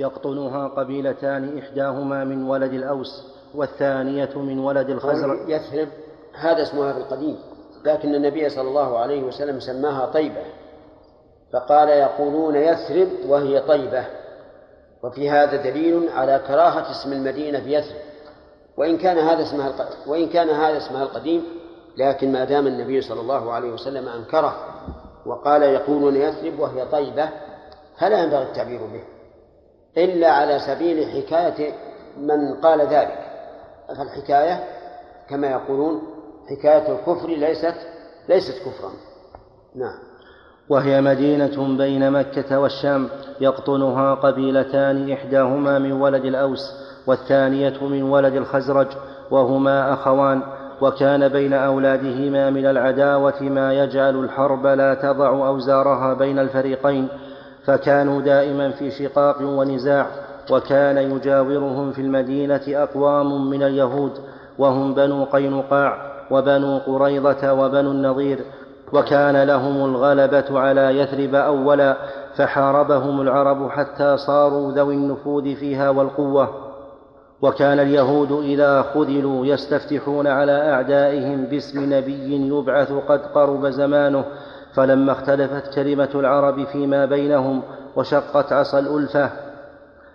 يقطنها قبيلتان إحداهما من ولد الأوس والثانية من ولد الخزرج. يثرب هذا اسمها في القديم لكن النبي صلى الله عليه وسلم سماها طيبة فقال يقولون يثرب وهي طيبة وفي هذا دليل على كراهة اسم المدينة في يثرب. وإن كان هذا اسمها وإن كان هذا اسمها القديم لكن ما دام النبي صلى الله عليه وسلم أنكره وقال يقولون يثرب وهي طيبة فلا ينبغي التعبير به. إلا على سبيل حكاية من قال ذلك. فالحكاية كما يقولون حكاية الكفر ليست ليست كفرا. نعم. وهي مدينة بين مكة والشام يقطنها قبيلتان إحداهما من ولد الأوس والثانية من ولد الخزرج وهما أخوان وكان بين أولادهما من العداوة ما يجعل الحرب لا تضع أوزارها بين الفريقين. فكانوا دائما في شقاق ونزاع وكان يجاورهم في المدينة أقوام من اليهود وهم بنو قينقاع وبنو قريضة وبنو النضير وكان لهم الغلبة على يثرب أولا فحاربهم العرب حتى صاروا ذوي النفوذ فيها والقوة. وكان اليهود إذا خذلوا يستفتحون على أعدائهم باسم نبي يبعث قد قرب زمانه فلما اختلفت كلمة العرب فيما بينهم وشقت عصا الألفة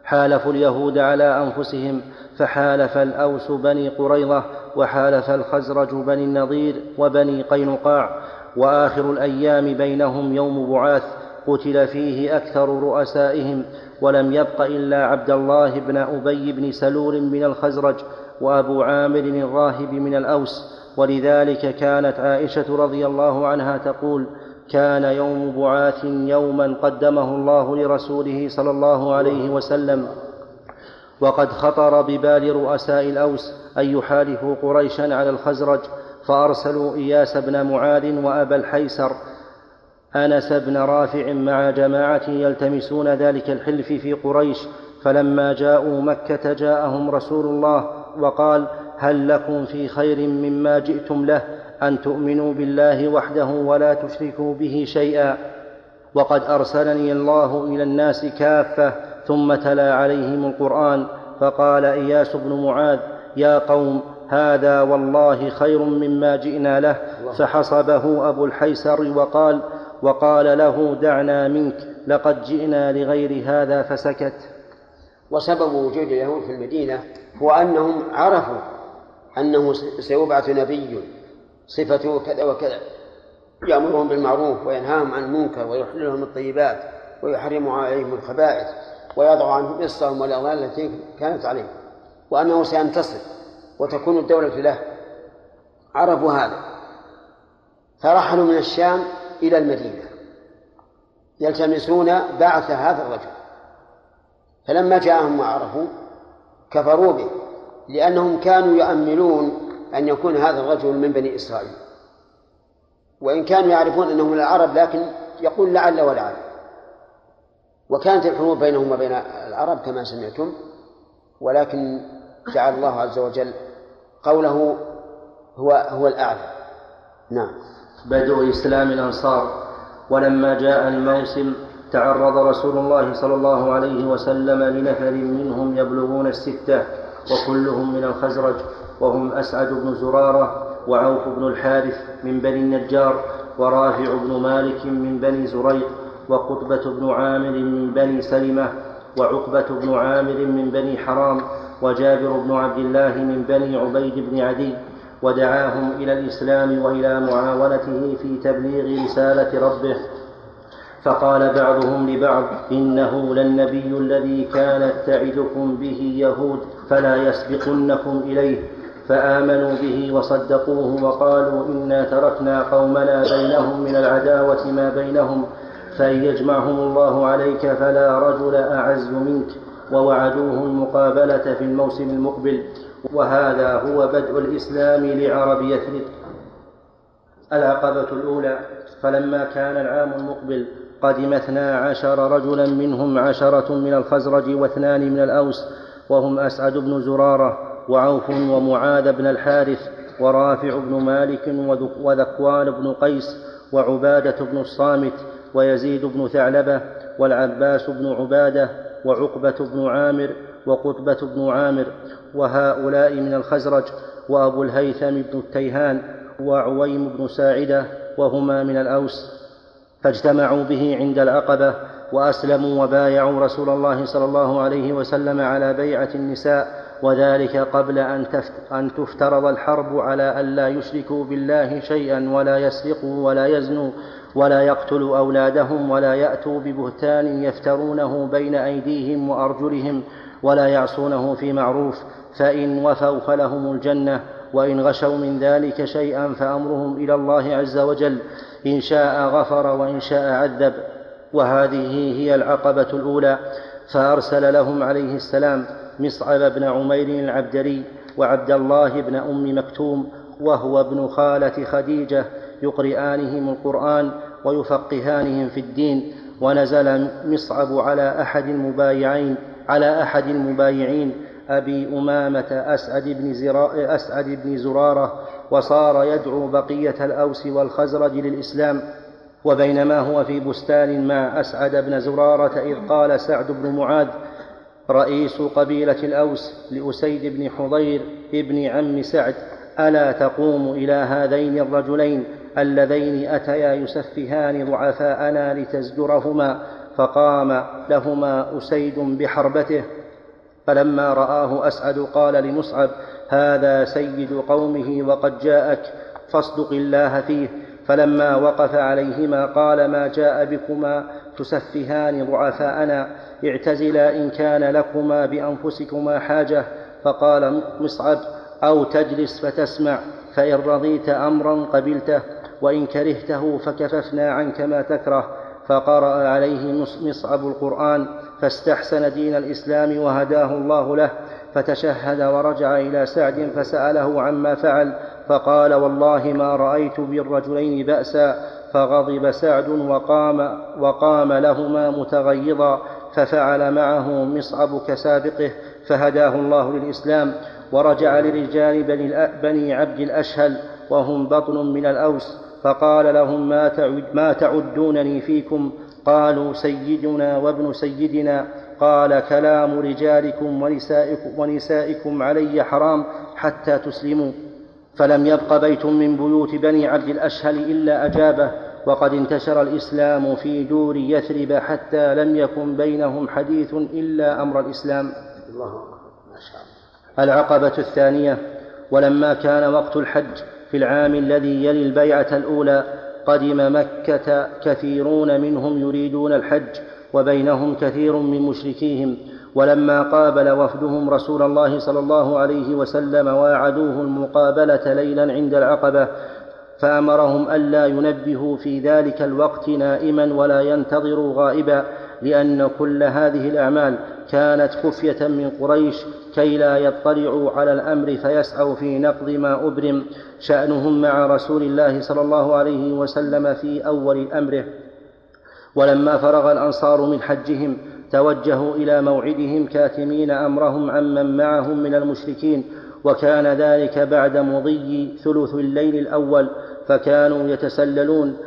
حالفوا اليهود على أنفسهم فحالف الأوس بني قريظة وحالف الخزرج بني النضير وبني قينقاع وآخر الأيام بينهم يوم بعاث قتل فيه أكثر رؤسائهم ولم يبق إلا عبد الله بن أبي بن سلول من الخزرج وأبو عامر الراهب من الأوس. ولذلك كانت عائشة رضي الله عنها تقول كان يوم بعاث يوما قدمه الله لرسوله صلى الله عليه وسلم وقد خطر ببال رؤساء الأوس أن يحالفوا قريشا على الخزرج فأرسلوا إياس بن معاذ وأبا الحيسر أنس بن رافع مع جماعة يلتمسون ذلك الحلف في قريش فلما جاءوا مكة جاءهم رسول الله وقال هل لكم في خير مما جئتم له أن تؤمنوا بالله وحده ولا تشركوا به شيئا؟ وقد أرسلني الله إلى الناس كافة ثم تلا عليهم القرآن فقال إياس بن معاذ يا قوم هذا والله خير مما جئنا له. فحصبه أبو الحيسر وقال وقال له دعنا منك لقد جئنا لغير هذا فسكت. وسبب وجود اليهود في المدينة هو أنهم عرفوا أنه سيبعث نبي صفته كذا وكذا يأمرهم بالمعروف وينهاهم عن المنكر ويحل لهم الطيبات ويحرم عليهم الخبائث ويضع عنهم إصرهم والأغلال التي كانت عليهم وأنه سينتصر وتكون الدولة له. عرفوا هذا. فرحلوا من الشام إلى المدينة يلتمسون بعث هذا الرجل. فلما جاءهم وعرفوا كفروا به. لأنهم كانوا يؤملون أن يكون هذا الرجل من بني إسرائيل. وإن كانوا يعرفون أنه من العرب لكن يقول لعل ولعل. وكانت الحروب بينهم وبين العرب كما سمعتم ولكن جعل الله عز وجل قوله هو هو الأعلى. نعم. بدء إسلام الأنصار. ولما جاء الموسم تعرض رسول الله صلى الله عليه وسلم لنفر منهم يبلغون الستة. وكلهم من الخزرج وهم أسعد بن زرارة وعوف بن الحارث من بني النجار ورافع بن مالك من بني زريق وقطبة بن عامر من بني سلمة وعقبة بن عامر من بني حرام وجابر بن عبد الله من بني عبيد بن عدي ودعاهم إلى الإسلام وإلى معاونته في تبليغ رسالة ربه. فقال بعضهم لبعض إنه للنبي الذي كانت تعدكم به يهود فلا يسبقنكم إليه. فآمنوا به وصدقوه وقالوا إنا تركنا قومنا بينهم من العداوة ما بينهم فإن يجمعهم الله عليك فلا رجل أعز منك. ووعدوه المقابلة في الموسم المقبل. وهذا هو بدء الإسلام لعرب يثرب. العقبة الأولى فلما كان العام المقبل قدم اثنا عشر رجلا منهم عشرة من الخزرج واثنان من الأوس وهم أسعد بن زرارة وعوف ومعاذ بن الحارث ورافع بن مالك وذكوان بن قيس وعبادة بن الصامت ويزيد بن ثعلبة والعباس بن عبادة وعقبة بن عامر وقطبة بن عامر وهؤلاء من الخزرج وأبو الهيثم بن التيهان وعويم بن ساعدة وهما من الأوس. فاجتمعوا به عند العقبة وأسلموا وبايعوا رسول الله صلى الله عليه وسلم على بيعة النساء وذلك قبل أن تفترض الحرب على ألا يشركوا بالله شيئا ولا يسرقوا ولا يزنوا ولا يقتلوا أولادهم ولا يأتوا ببهتان يفترونه بين أيديهم وأرجلهم ولا يعصونه في معروف فإن وفوا فلهم الجنة وإن غشوا من ذلك شيئا فأمرهم إلى الله عز وجل إن شاء غفر وإن شاء عذب. وهذه هي العقبة الأولى. فأرسل لهم عليه السلام مصعب بن عمير العبدري وعبد الله بن أم مكتوم وهو ابن خالة خديجة يقرئانهم القرآن ويفقهانهم في الدين. ونزل مصعب على أحد المبايعين على أحد المبايعين أبي أمامة أسعد بن, زرا أسعد بن زرارة وصار يدعو بقية الأوس والخزرج للإسلام وبينما هو في بستان مع أسعد بن زرارة إذ قال سعد بن معاذ رئيس قبيلة الأوس لأسيد بن حضير ابن عم سعد ألا تقوم إلى هذين الرجلين اللذين أتيا يسفهان ضعفاءنا لتزجرهما؟ فقام لهما أسيد بحربته فلما رآه أسعد قال لمصعب هذا سيد قومه وقد جاءك فاصدق الله فيه. فلما وقف عليهما قال ما جاء بكما تسفهان ضعفاءنا اعتزلا إن كان لكما بأنفسكما حاجة. فقال مصعب أو تجلس فتسمع فإن رضيت أمرا قبلته وإن كرهته فكففنا عنك ما تكره. فقرأ عليه مصعب القرآن فاستحسن دين الإسلام وهداه الله له فتشهد ورجع إلى سعد فسأله عما فعل فقال والله ما رأيت بالرجلين بأسا فغضب سعد وقام وقام لهما متغيظا ففعل معه مصعب كسابقه فهداه الله للإسلام ورجع لرجال بني عبد الأشهل وهم بطن من الأوس فقال لهم ما, تعد ما تعدونني فيكم؟ قالوا سيدنا وابن سيدنا قال كلام رجالكم ونسائكم, ونسائكم علي حرام حتى تسلموا. فلم يبق بيت من بيوت بني عبد الأشهل إلا أجابه. وقد انتشر الإسلام في دور يثرب حتى لم يكن بينهم حديث إلا أمر الإسلام. العقبة الثانية ولما كان وقت الحج في العام الذي يلي البيعة الأولى قدم مكة كثيرون منهم يريدون الحج وبينهم كثير من مشركيهم. ولما قابل وفدهم رسول الله صلى الله عليه وسلم واعدوه المقابلة ليلا عند العقبة فأمرهم ألا ينبهوا في ذلك الوقت نائما ولا ينتظروا غائبا لأن كل هذه الأعمال كانت خفية من قريش كي لا يطلعوا على الأمر فيسعوا في نقض ما أبرم. شأنهم مع رسول الله صلى الله عليه وسلم في أول أمره. ولما فرغ الأنصار من حجهم توجهوا إلى موعدهم كاتمين أمرهم عمن معهم من المشركين. وكان ذلك بعد مضي ثلث الليل الأول فكانوا يتسللون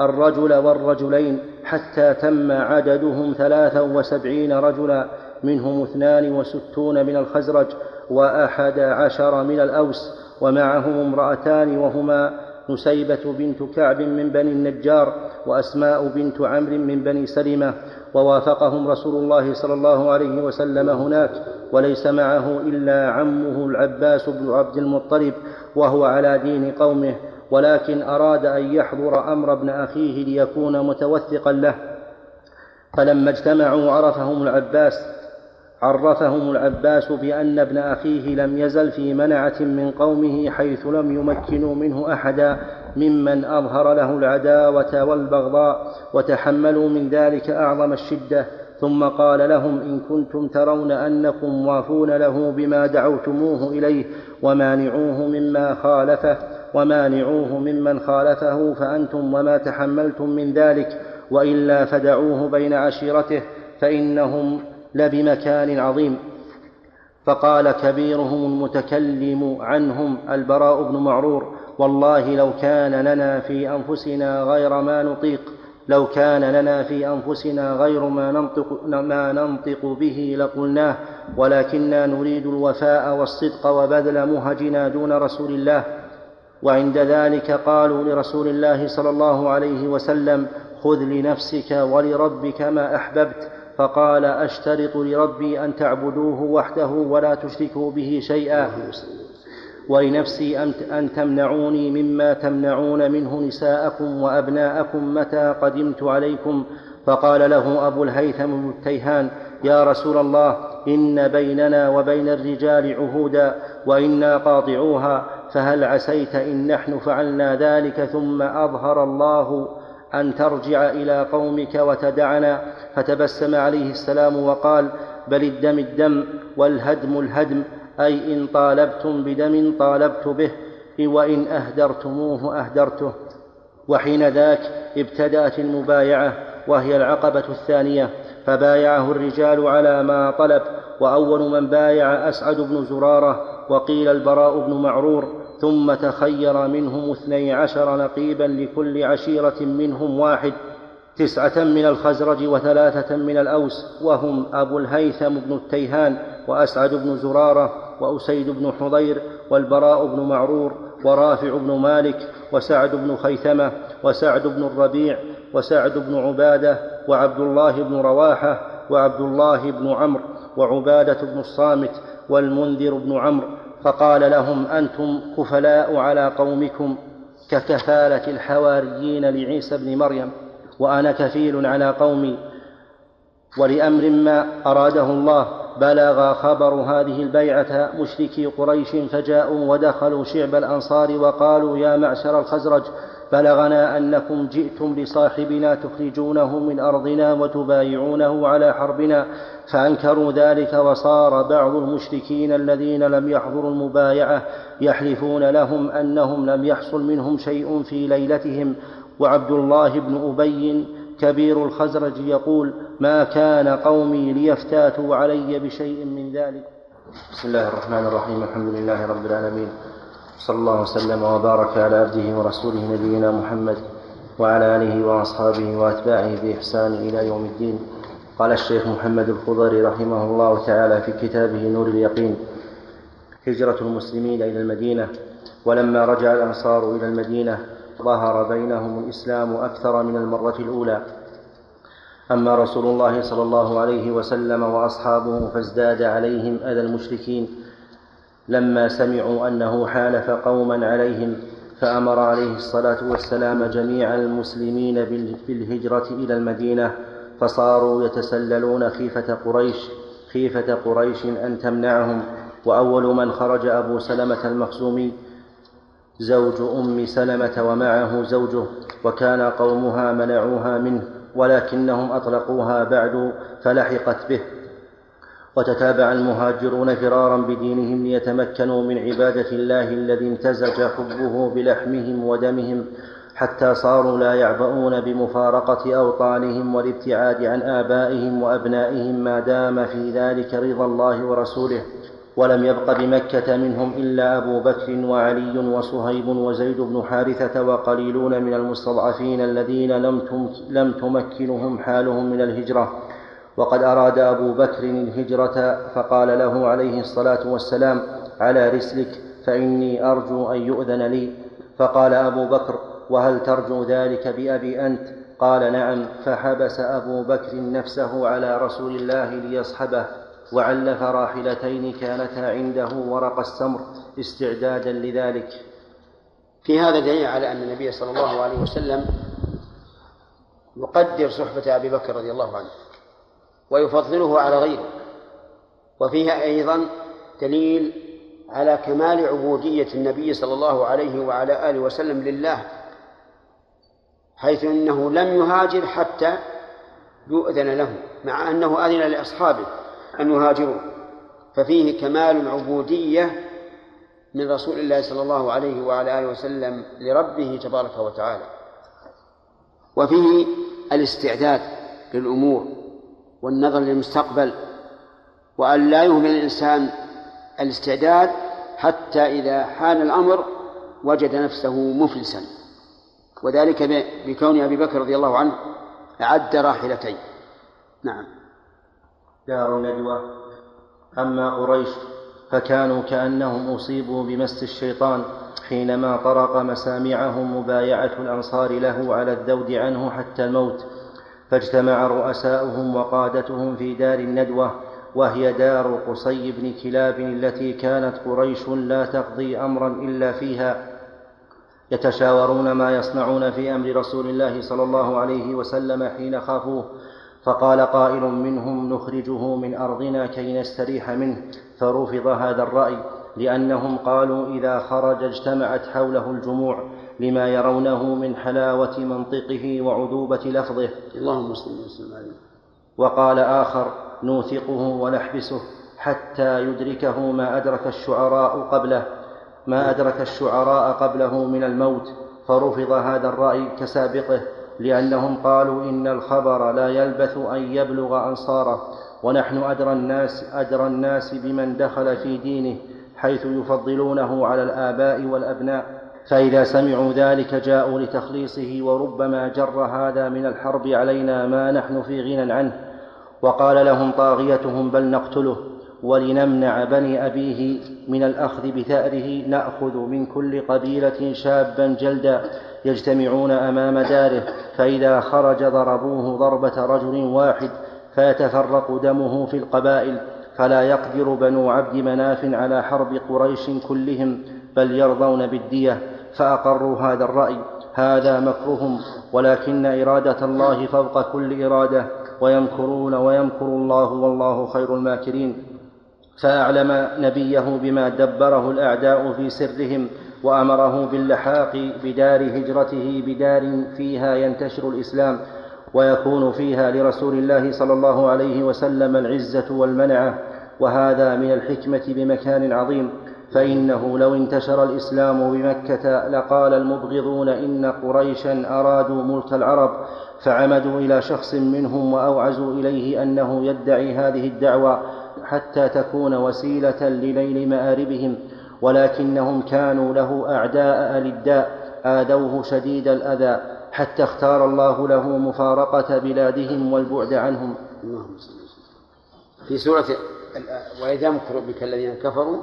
الرجل والرجلين. حتى تم عددهم ثلاثا وسبعين رجلا منهم اثنان وستون من الخزرج وأحد عشر من الأوس ومعهم امرأتان وهما نسيبة بنت كعب من بني النجار وأسماء بنت عمرو من بني سلمة ووافقهم رسول الله صلى الله عليه وسلم هناك وليس معه إلا عمه العباس بن عبد المطلب وهو على دين قومه ولكن أراد أن يحضر أمر ابن أخيه ليكون متوثقا له. فلما اجتمعوا عرفهم العباس عرفهم العباس بأن ابن أخيه لم يزل في منعة من قومه حيث لم يمكنوا منه أحدا ممن أظهر له العداوة والبغضاء وتحملوا من ذلك أعظم الشدة. ثم قال لهم إن كنتم ترون أنكم وافون له بما دعوتموه إليه ومانعوه مما خالفه. ومانعوه ممن خالفه فأنتم وما تحملتم من ذلك وإلا فدعوه بين عشيرته فإنهم لبمكان عظيم. فقال كبيرهم المتكلم عنهم البراء بن معرور والله لو كان لنا في أنفسنا غير ما نطيق لو كان لنا في أنفسنا غير ما ننطق, ما ننطق به لقلناه ولكنا نريد الوفاء والصدق وبذل مهجنا دون رسول الله. وعند ذلك قالوا لرسول الله صلى الله عليه وسلم خذ لنفسك ولربك ما أحببت. فقال أشترط لربي أن تعبدوه وحده ولا تشركوا به شيئا. ولنفسي أن تمنعوني مما تمنعون منه نساءكم وأبناءكم متى قدمت عليكم. فقال له أبو الهيثم بن التيهان يا رسول الله إن بيننا وبين الرجال عهودا وإنا قاطعوها فهل عسيت إن نحن فعلنا ذلك ثم أظهر الله أن ترجع إلى قومك وتدعنا؟ فتبسم عليه السلام وقال بل الدم الدم والهدم الهدم أي إن طالبتم بدم طالبت به وإن أهدرتموه أهدرته. وحين ذاك ابتدأت المبايعة وهي العقبة الثانية فبايعه الرجال على ما طلب وأول من بايع أسعد بن زرارة وقيل البراء بن معرور. ثم تخير منهم اثني عشر نقيبا لكل عشيرة منهم واحد تسعة من الخزرج وثلاثة من الأوس وهم أبو الهيثم بن التيهان وأسعد بن زرارة وأسيد بن حضير والبراء بن معرور ورافع بن مالك وسعد بن خيثمة وسعد بن الربيع وسعد بن عبادة وعبد الله بن رواحة وعبد الله بن عمرو وعبادة بن الصامت والمنذر بن عمرو فقال لهم أنتم كفلاء على قومكم ككفالة الحواريين لعيسى بن مريم وأنا كفيل على قومي. ولأمر ما أراده الله بلغ خبر هذه البيعة مشركي قريش فجاءوا ودخلوا شعب الأنصار وقالوا يا معشر الخزرج بلغنا أنكم جئتم لصاحبنا تخرجونه من أرضنا وتبايعونه على حربنا فأنكروا ذلك وصار بعض المشركين الذين لم يحضروا المبايعة يحلفون لهم أنهم لم يحصل منهم شيء في ليلتهم. وعبد الله بن أبي كبير الخزرج يقول ما كان قومي ليفتاتوا علي بشيء من ذلك. بسم الله الرحمن الرحيم. الحمد لله رب العالمين. صلى الله وسلم وبارك على عبده ورسوله نبينا محمد وعلى آله وأصحابه وأتباعه بإحسان إلى يوم الدين. قال الشيخ محمد الخضري رحمه الله تعالى في كتابه نور اليقين هجرة المسلمين إلى المدينة. ولما رجع الأنصار إلى المدينة ظهر بينهم الإسلام أكثر من المرة الأولى. أما رسول الله صلى الله عليه وسلم وأصحابه فازداد عليهم أذى المشركين لما سمعوا أنه حالف قوما عليهم فأمر عليه الصلاة والسلام جميع المسلمين بالهجرة إلى المدينة فصاروا يتسللون خيفة قريش خيفة قريش أن تمنعهم. وأول من خرج أبو سلمة المخزومي زوج أم سلمة ومعه زوجه وكان قومها منعوها منه ولكنهم أطلقوها بعد فلحقت به. وتتابع المهاجرون فرارا بدينهم ليتمكنوا من عبادة الله الذي امتزج حبه بلحمهم ودمهم حتى صاروا لا يعبؤون بمفارقة أوطانهم والابتعاد عن آبائهم وأبنائهم ما دام في ذلك رضا الله ورسوله. ولم يبق بمكة منهم إلا أبو بكر وعلي وصهيب وزيد بن حارثة وقليلون من المستضعفين الذين لم تمكنهم حالهم من الهجرة. وقد أراد أبو بكر الهجرة فقال له عليه الصلاة والسلام على رسلك فإني أرجو أن يؤذن لي. فقال أبو بكر وهل ترجو ذلك بأبي أنت؟ قال نعم. فحبس أبو بكر نفسه على رسول الله ليصحبه وعلف راحلتين كانتا عنده ورق السمر استعدادا لذلك. في هذا دليل على أن النبي صلى الله عليه وسلم يقدر صحبة أبي بكر رضي الله عنه. ويفضله على غيره. وفيها أيضا دليل على كمال عبودية النبي صلى الله عليه وعلى آله وسلم لله حيث أنه لم يهاجر حتى يؤذن له مع أنه أذن لأصحابه أن يهاجروا. ففيه كمال العبودية من رسول الله صلى الله عليه وعلى آله وسلم لربه تبارك وتعالى. وفيه الاستعداد للأمور. والنظر للمستقبل وأن لا يهمل الإنسان الاستعداد حتى إذا حان الأمر وجد نفسه مفلسا. وذلك بكون أبي بكر رضي الله عنه عد راحلتين. نعم. دار الندوة أما قريش فكانوا كأنهم أصيبوا بمس الشيطان حينما طرق مسامعهم مبايعة الأنصار له على الذود عنه حتى الموت. فاجتمع رؤساؤهم وقادتهم في دار الندوة وهي دار قصي بن كلاب التي كانت قريش لا تقضي أمرا إلا فيها. يتشاورون ما يصنعون في أمر رسول الله صلى الله عليه وسلم حين خافوه. فقال قائل منهم نخرجه من أرضنا كي نستريح منه فرفض هذا الرأي لأنهم قالوا إذا خرج اجتمعت حوله الجموع لما يرونه من حلاوة منطقه وعذوبة لفظه. اللهم صل وسلم عليه. وقال آخر نوثقه ونحبسه حتى يدركه ما أدرك الشعراء قبله ما أدرك الشعراء قبله من الموت فرفض هذا الرأي كسابقه لأنهم قالوا إن الخبر لا يلبث أن يبلغ أنصاره ونحن أدرى الناس أدرى الناس بمن دخل في دينه حيث يفضلونه على الآباء والأبناء. فإذا سمعوا ذلك جاءوا لتخليصه وربما جر هذا من الحرب علينا ما نحن في غنى عنه. وقال لهم طاغيتهم بل نقتله ولنمنع بني أبيه من الأخذ بثأره نأخذ من كل قبيلة شابا جلدا يجتمعون أمام داره. فإذا خرج ضربوه ضربة رجل واحد فيتفرق دمه في القبائل. فلا يقدر بنو عبد مناف على حرب قريش كلهم. بل يرضون بالدية فأقروا هذا الرأي هذا مكرهم ولكن إرادة الله فوق كل إرادة ويمكرون ويمكر الله والله خير الماكرين. فأعلم نبيه بما دبره الأعداء في سرهم وأمره باللحاق بدار هجرته بدار فيها ينتشر الإسلام ويكون فيها لرسول الله صلى الله عليه وسلم العزة والمنعة وهذا من الحكمة بمكان عظيم. فإنه لو انتشر الإسلام بمكة لقال المبغضون إن قريشا أرادوا ملك العرب فعمدوا إلى شخص منهم وأوعزوا إليه أنه يدعي هذه الدعوة حتى تكون وسيلة لنيل مآربهم ولكنهم كانوا له أعداء للداء آذوه شديد الأذى حتى اختار الله له مفارقة بلادهم والبعد عنهم. في سورة وإذا يمكر بك الذين كفروا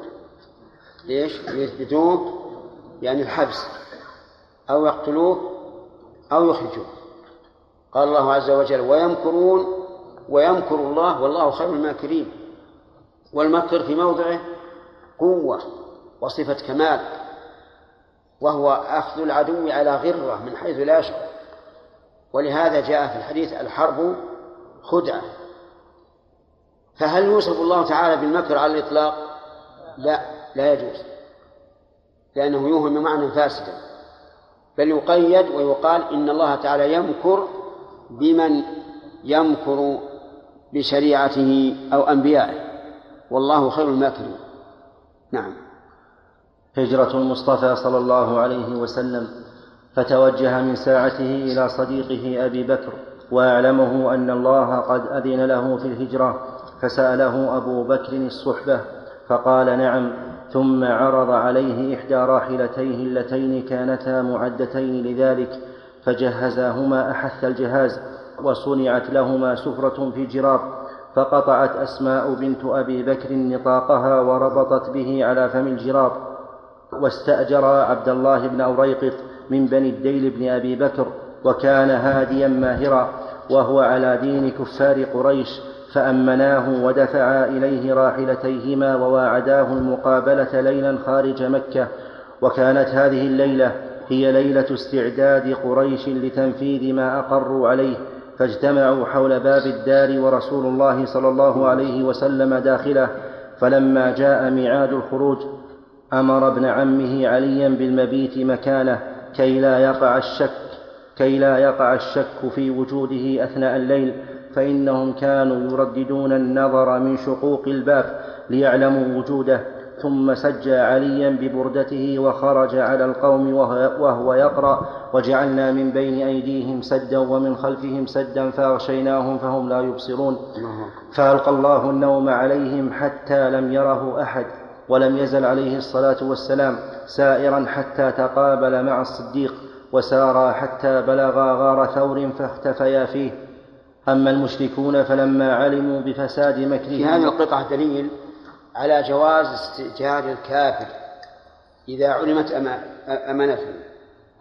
ليش؟ ليثبتوك يعني الحبس. أو يقتلوك أو يخرجوك. قال الله عز وجل ويمكرون ويمكر الله والله خير الماكرين. والمكر في موضعه قوة وصفة كمال وهو أخذ العدو على غرة من حيث لا يشعر. ولهذا جاء في الحديث الحرب خدعة. فهل يوصف الله تعالى بالمكر على الإطلاق؟ لا. لا يجوز لأنه يوهم معنى فاسدا بل يقيد ويقال إن الله تعالى يمكر بمن يمكر بشريعته أو أنبيائه والله خير الماكرين. نعم. هجرة المصطفى صلى الله عليه وسلم فتوجه من ساعته إلى صديقه أبي بكر وأعلمه أن الله قد أذن له في الهجرة فسأله أبو بكر الصحبة فقال نعم ثم عرض عليه إحدى راحلتيه اللتين كانتا معدتين لذلك فجهزاهما أحث الجهاز وصنعت لهما سفرة في جراب فقطعت أسماء بنت أبي بكر نطاقها وربطت به على فم الجراب. واستأجر عبد الله بن أوريقط من بني الديل بن أبي بكر وكان هاديا ماهرا وهو على دين كفار قريش فأمناه ودفعا إليه راحلتيهما وواعداه المقابلة ليلا خارج مكة وكانت هذه الليلة هي ليلة استعداد قريش لتنفيذ ما أقروا عليه فاجتمعوا حول باب الدار ورسول الله صلى الله عليه وسلم داخله فلما جاء ميعاد الخروج أمر ابن عمه عليا بالمبيت مكانه كي لا يقع الشك كي لا يقع الشك في وجوده أثناء الليل فإنهم كانوا يرددون النظر من شقوق الباب ليعلموا وجوده ثم سجى عليا ببردته وخرج على القوم وهو يقرأ وجعلنا من بين أيديهم سدا ومن خلفهم سدا فأغشيناهم فهم لا يبصرون. فألقى الله النوم عليهم حتى لم يره أحد ولم يزل عليه الصلاة والسلام سائرا حتى تقابل مع الصديق وسارا حتى بلغا غار ثور فاختفيا فيه. أما المشركون فلما علموا بفساد مكرهم في هذه القطعة دليل على جواز استئجار الكافر إذا علمت أمانته.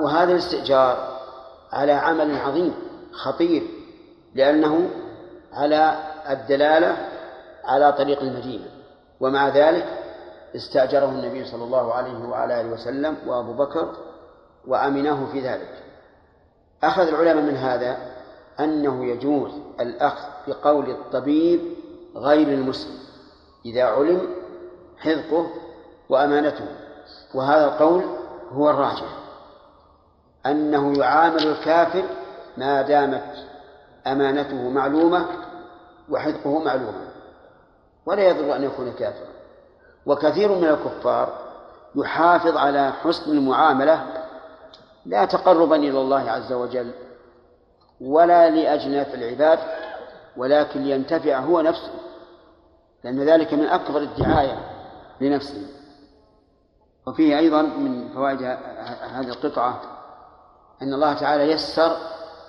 وهذا الاستئجار على عمل عظيم خطير لأنه على الدلالة على طريق المدينة. ومع ذلك استأجره النبي صلى الله عليه وعلى آله وسلم وأبو بكر وأمنه في ذلك. أخذ العلماء من هذا أنه يجوز الأخذ بقول الطبيب غير المسلم إذا علم حذقه وأمانته وهذا القول هو الراجح. أنه يعامل الكافر ما دامت أمانته معلومة وحذقه معلومة ولا يضر أن يكون كافرا. وكثير من الكفار يحافظ على حسن المعاملة لا تقربا إلى الله عز وجل ولا لأجل نفع العباد ولكن لينتفع هو نفسه لأن ذلك من أكبر الدعاية لنفسه. وفيه أيضا من فوائد هذه القطعة أن الله تعالى يسر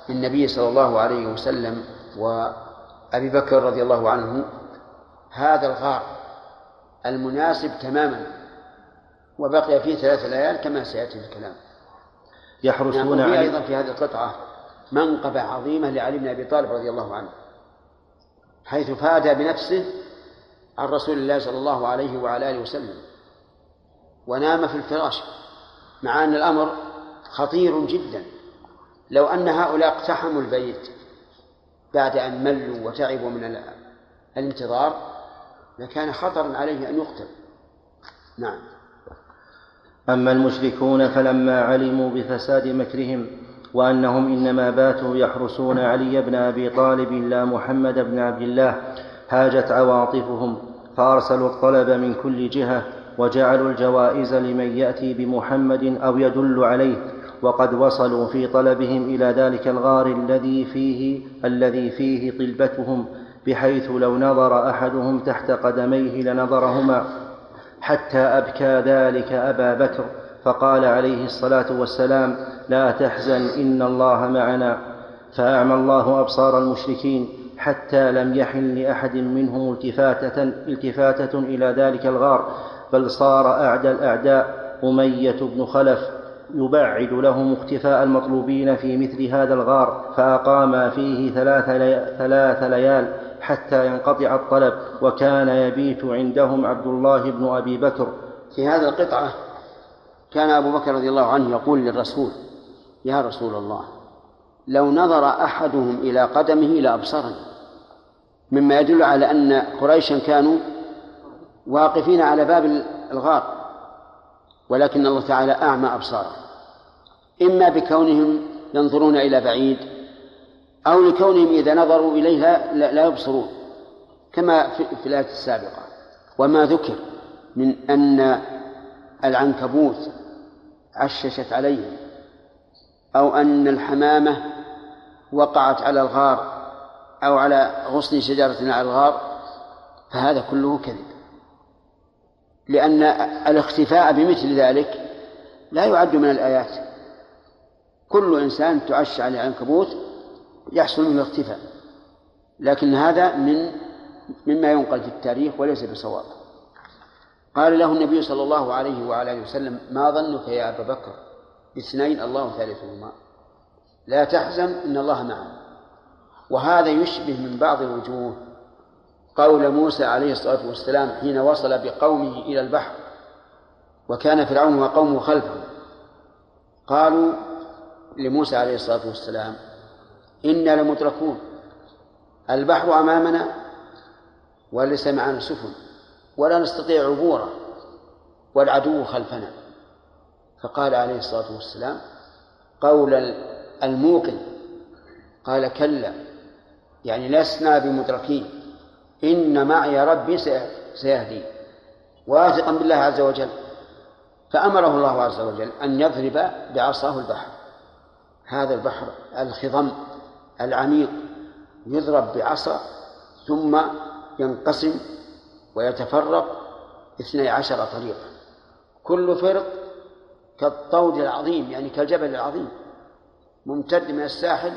للنبي صلى الله عليه وسلم وأبي بكر رضي الله عنه هذا الغار المناسب تماما وبقي فيه ثلاث ليال كما سيأتي الكلام. يحرسون نعم أيضا في هذه القطعة منقبة عظيمة لعلي بن أبي طالب رضي الله عنه حيث فاد بنفسه عن رسول الله صلى الله عليه وعلى آله وسلم ونام في الفراش مع أن الأمر خطير جدا. لو أن هؤلاء اقتحموا البيت بعد أن ملوا وتعبوا من الانتظار لكان خطرا عليه أن يقتل. نعم. أما المشركون فلما علموا بفساد مكرهم وأنهم إنما باتوا يحرسون علي بن أبي طالب لا محمد بن عبد الله هاجت عواطفهم فأرسلوا الطلب من كل جهة وجعلوا الجوائز لمن يأتي بمحمد أو يدل عليه وقد وصلوا في طلبهم إلى ذلك الغار الذي فيه الذي فيه طلبتهم بحيث لو نظر أحدهم تحت قدميه لنظرهما حتى أبكى ذلك أبا بكر. فقال عليه الصلاة والسلام لا تحزن إن الله معنا. فأعمى الله أبصار المشركين حتى لم يحن لأحد منهم التفاتة, التفاتة إلى ذلك الغار بل صار أعدى الأعداء أمية بن خلف يبعد لهم اختفاء المطلوبين في مثل هذا الغار فأقاما فيه ثلاث, ثلاث ليال حتى ينقطع الطلب وكان يبيت عندهم عبد الله بن أبي بكر. في هذه القطعة كان أبو بكر رضي الله عنه يقول للرسول يا رسول الله لو نظر أحدهم إلى قدمه لأبصرني. مما يدل على أن قريشا كانوا واقفين على باب الغار ولكن الله تعالى أعمى أبصارهم. إما بكونهم ينظرون إلى بعيد أو لكونهم إذا نظروا إليها لا يبصرون كما في الآية السابقة. وما ذكر من أن العنكبوت عششت عليهم أو أن الحمامة وقعت على الغار أو على غصن شجرة على الغار فهذا كله كذب. لأن الاختفاء بمثل ذلك لا يعد من الآيات. كل إنسان تعش عليه العنكبوت يحصل منه الاختفاء لكن هذا من مما ينقل في التاريخ وليس بصواب. قال له النبي صلى الله عليه وعلى اله وسلم ما ظنك يا أبا بكر؟ باثنين الله ثالثهما. لا تحزن إن الله معنا. وهذا يشبه من بعض الوجوه. قول موسى عليه الصلاة والسلام حين وصل بقومه إلى البحر وكان فرعون وقومه خلفه قالوا لموسى عليه الصلاة والسلام إنا لمدركون البحر أمامنا وليس معنا سفن. ولا نستطيع عبوره والعدو خلفنا فقال عليه الصلاة والسلام قول الموقن قال كلا يعني لسنا بمدركين إن معي ربي سيهدي واثقا بالله عز وجل. فأمره الله عز وجل أن يضرب بعصاه البحر. هذا البحر الخضم العميق يضرب بعصا ثم ينقسم ويتفرق اثني عشر طريقا. كل فرق كالطود العظيم يعني كالجبل العظيم ممتد من الساحل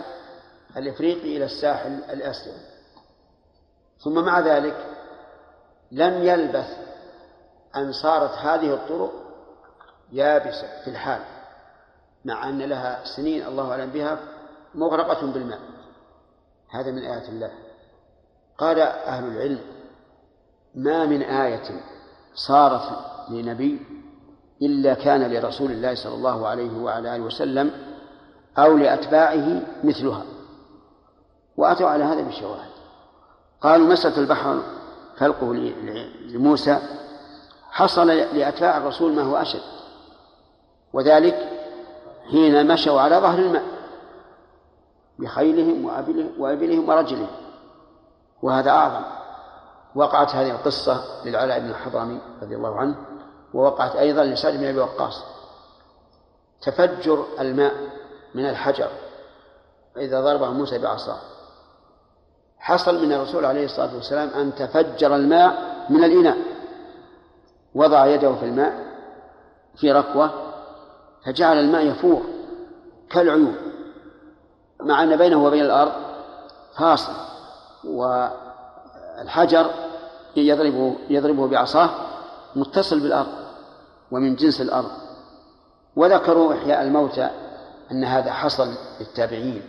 الإفريقي إلى الساحل الآسيوي ثم مع ذلك لم يلبث أن صارت هذه الطرق يابسة في الحال مع أن لها سنين الله أعلم بها مغرقة بالماء. هذا من آيات الله. قال أهل العلم ما من آية صارت لنبي إلا كان لرسول الله صلى الله عليه وعلى آله وسلم أو لأتباعه مثلها. وأتوا على هذا بالشواهد. قالوا مسألة البحر خلقه لموسى. حصل لأتباع الرسول ما هو أشد. وذلك حين مشوا على ظهر الماء بخيلهم وأبلهم ورجلهم. وهذا أعظم. وقعت هذه القصة للعلاء بن الحضرمي رضي الله عنه ووقعت أيضا لسعد بن أبي وقاص. تفجر الماء من الحجر فإذا ضربه موسى بعصاه. حصل من الرسول عليه الصلاة والسلام أن تفجر الماء من الإناء. وضع يده في الماء في ركوة فجعل الماء يفور كالعيون مع أن بينه وبين الأرض فاصل والحجر يضربه يضربه بعصاه متصل بالأرض ومن جنس الأرض. وذكروا إحياء الموتى أن هذا حصل للتابعين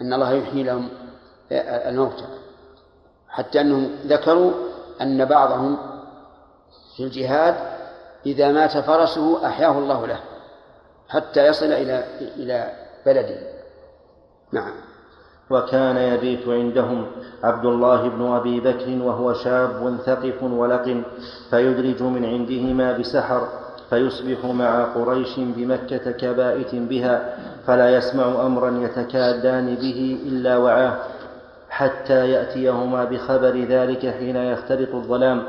أن الله يحيي لهم الموتى. حتى أنهم ذكروا أن بعضهم في الجهاد إذا مات فرسه أحياه الله له حتى يصل إلى إلى بلده. نعم. وكان يبيت عندهم عبد الله بن أبي بكر وهو شاب ثقف ولق فيدرج من عندهما بسحر فيصبح مع قريش بمكة كبائت بها فلا يسمع أمرا يتكادان به إلا وعاه حتى يأتيهما بخبر ذلك حين يختلط الظلام.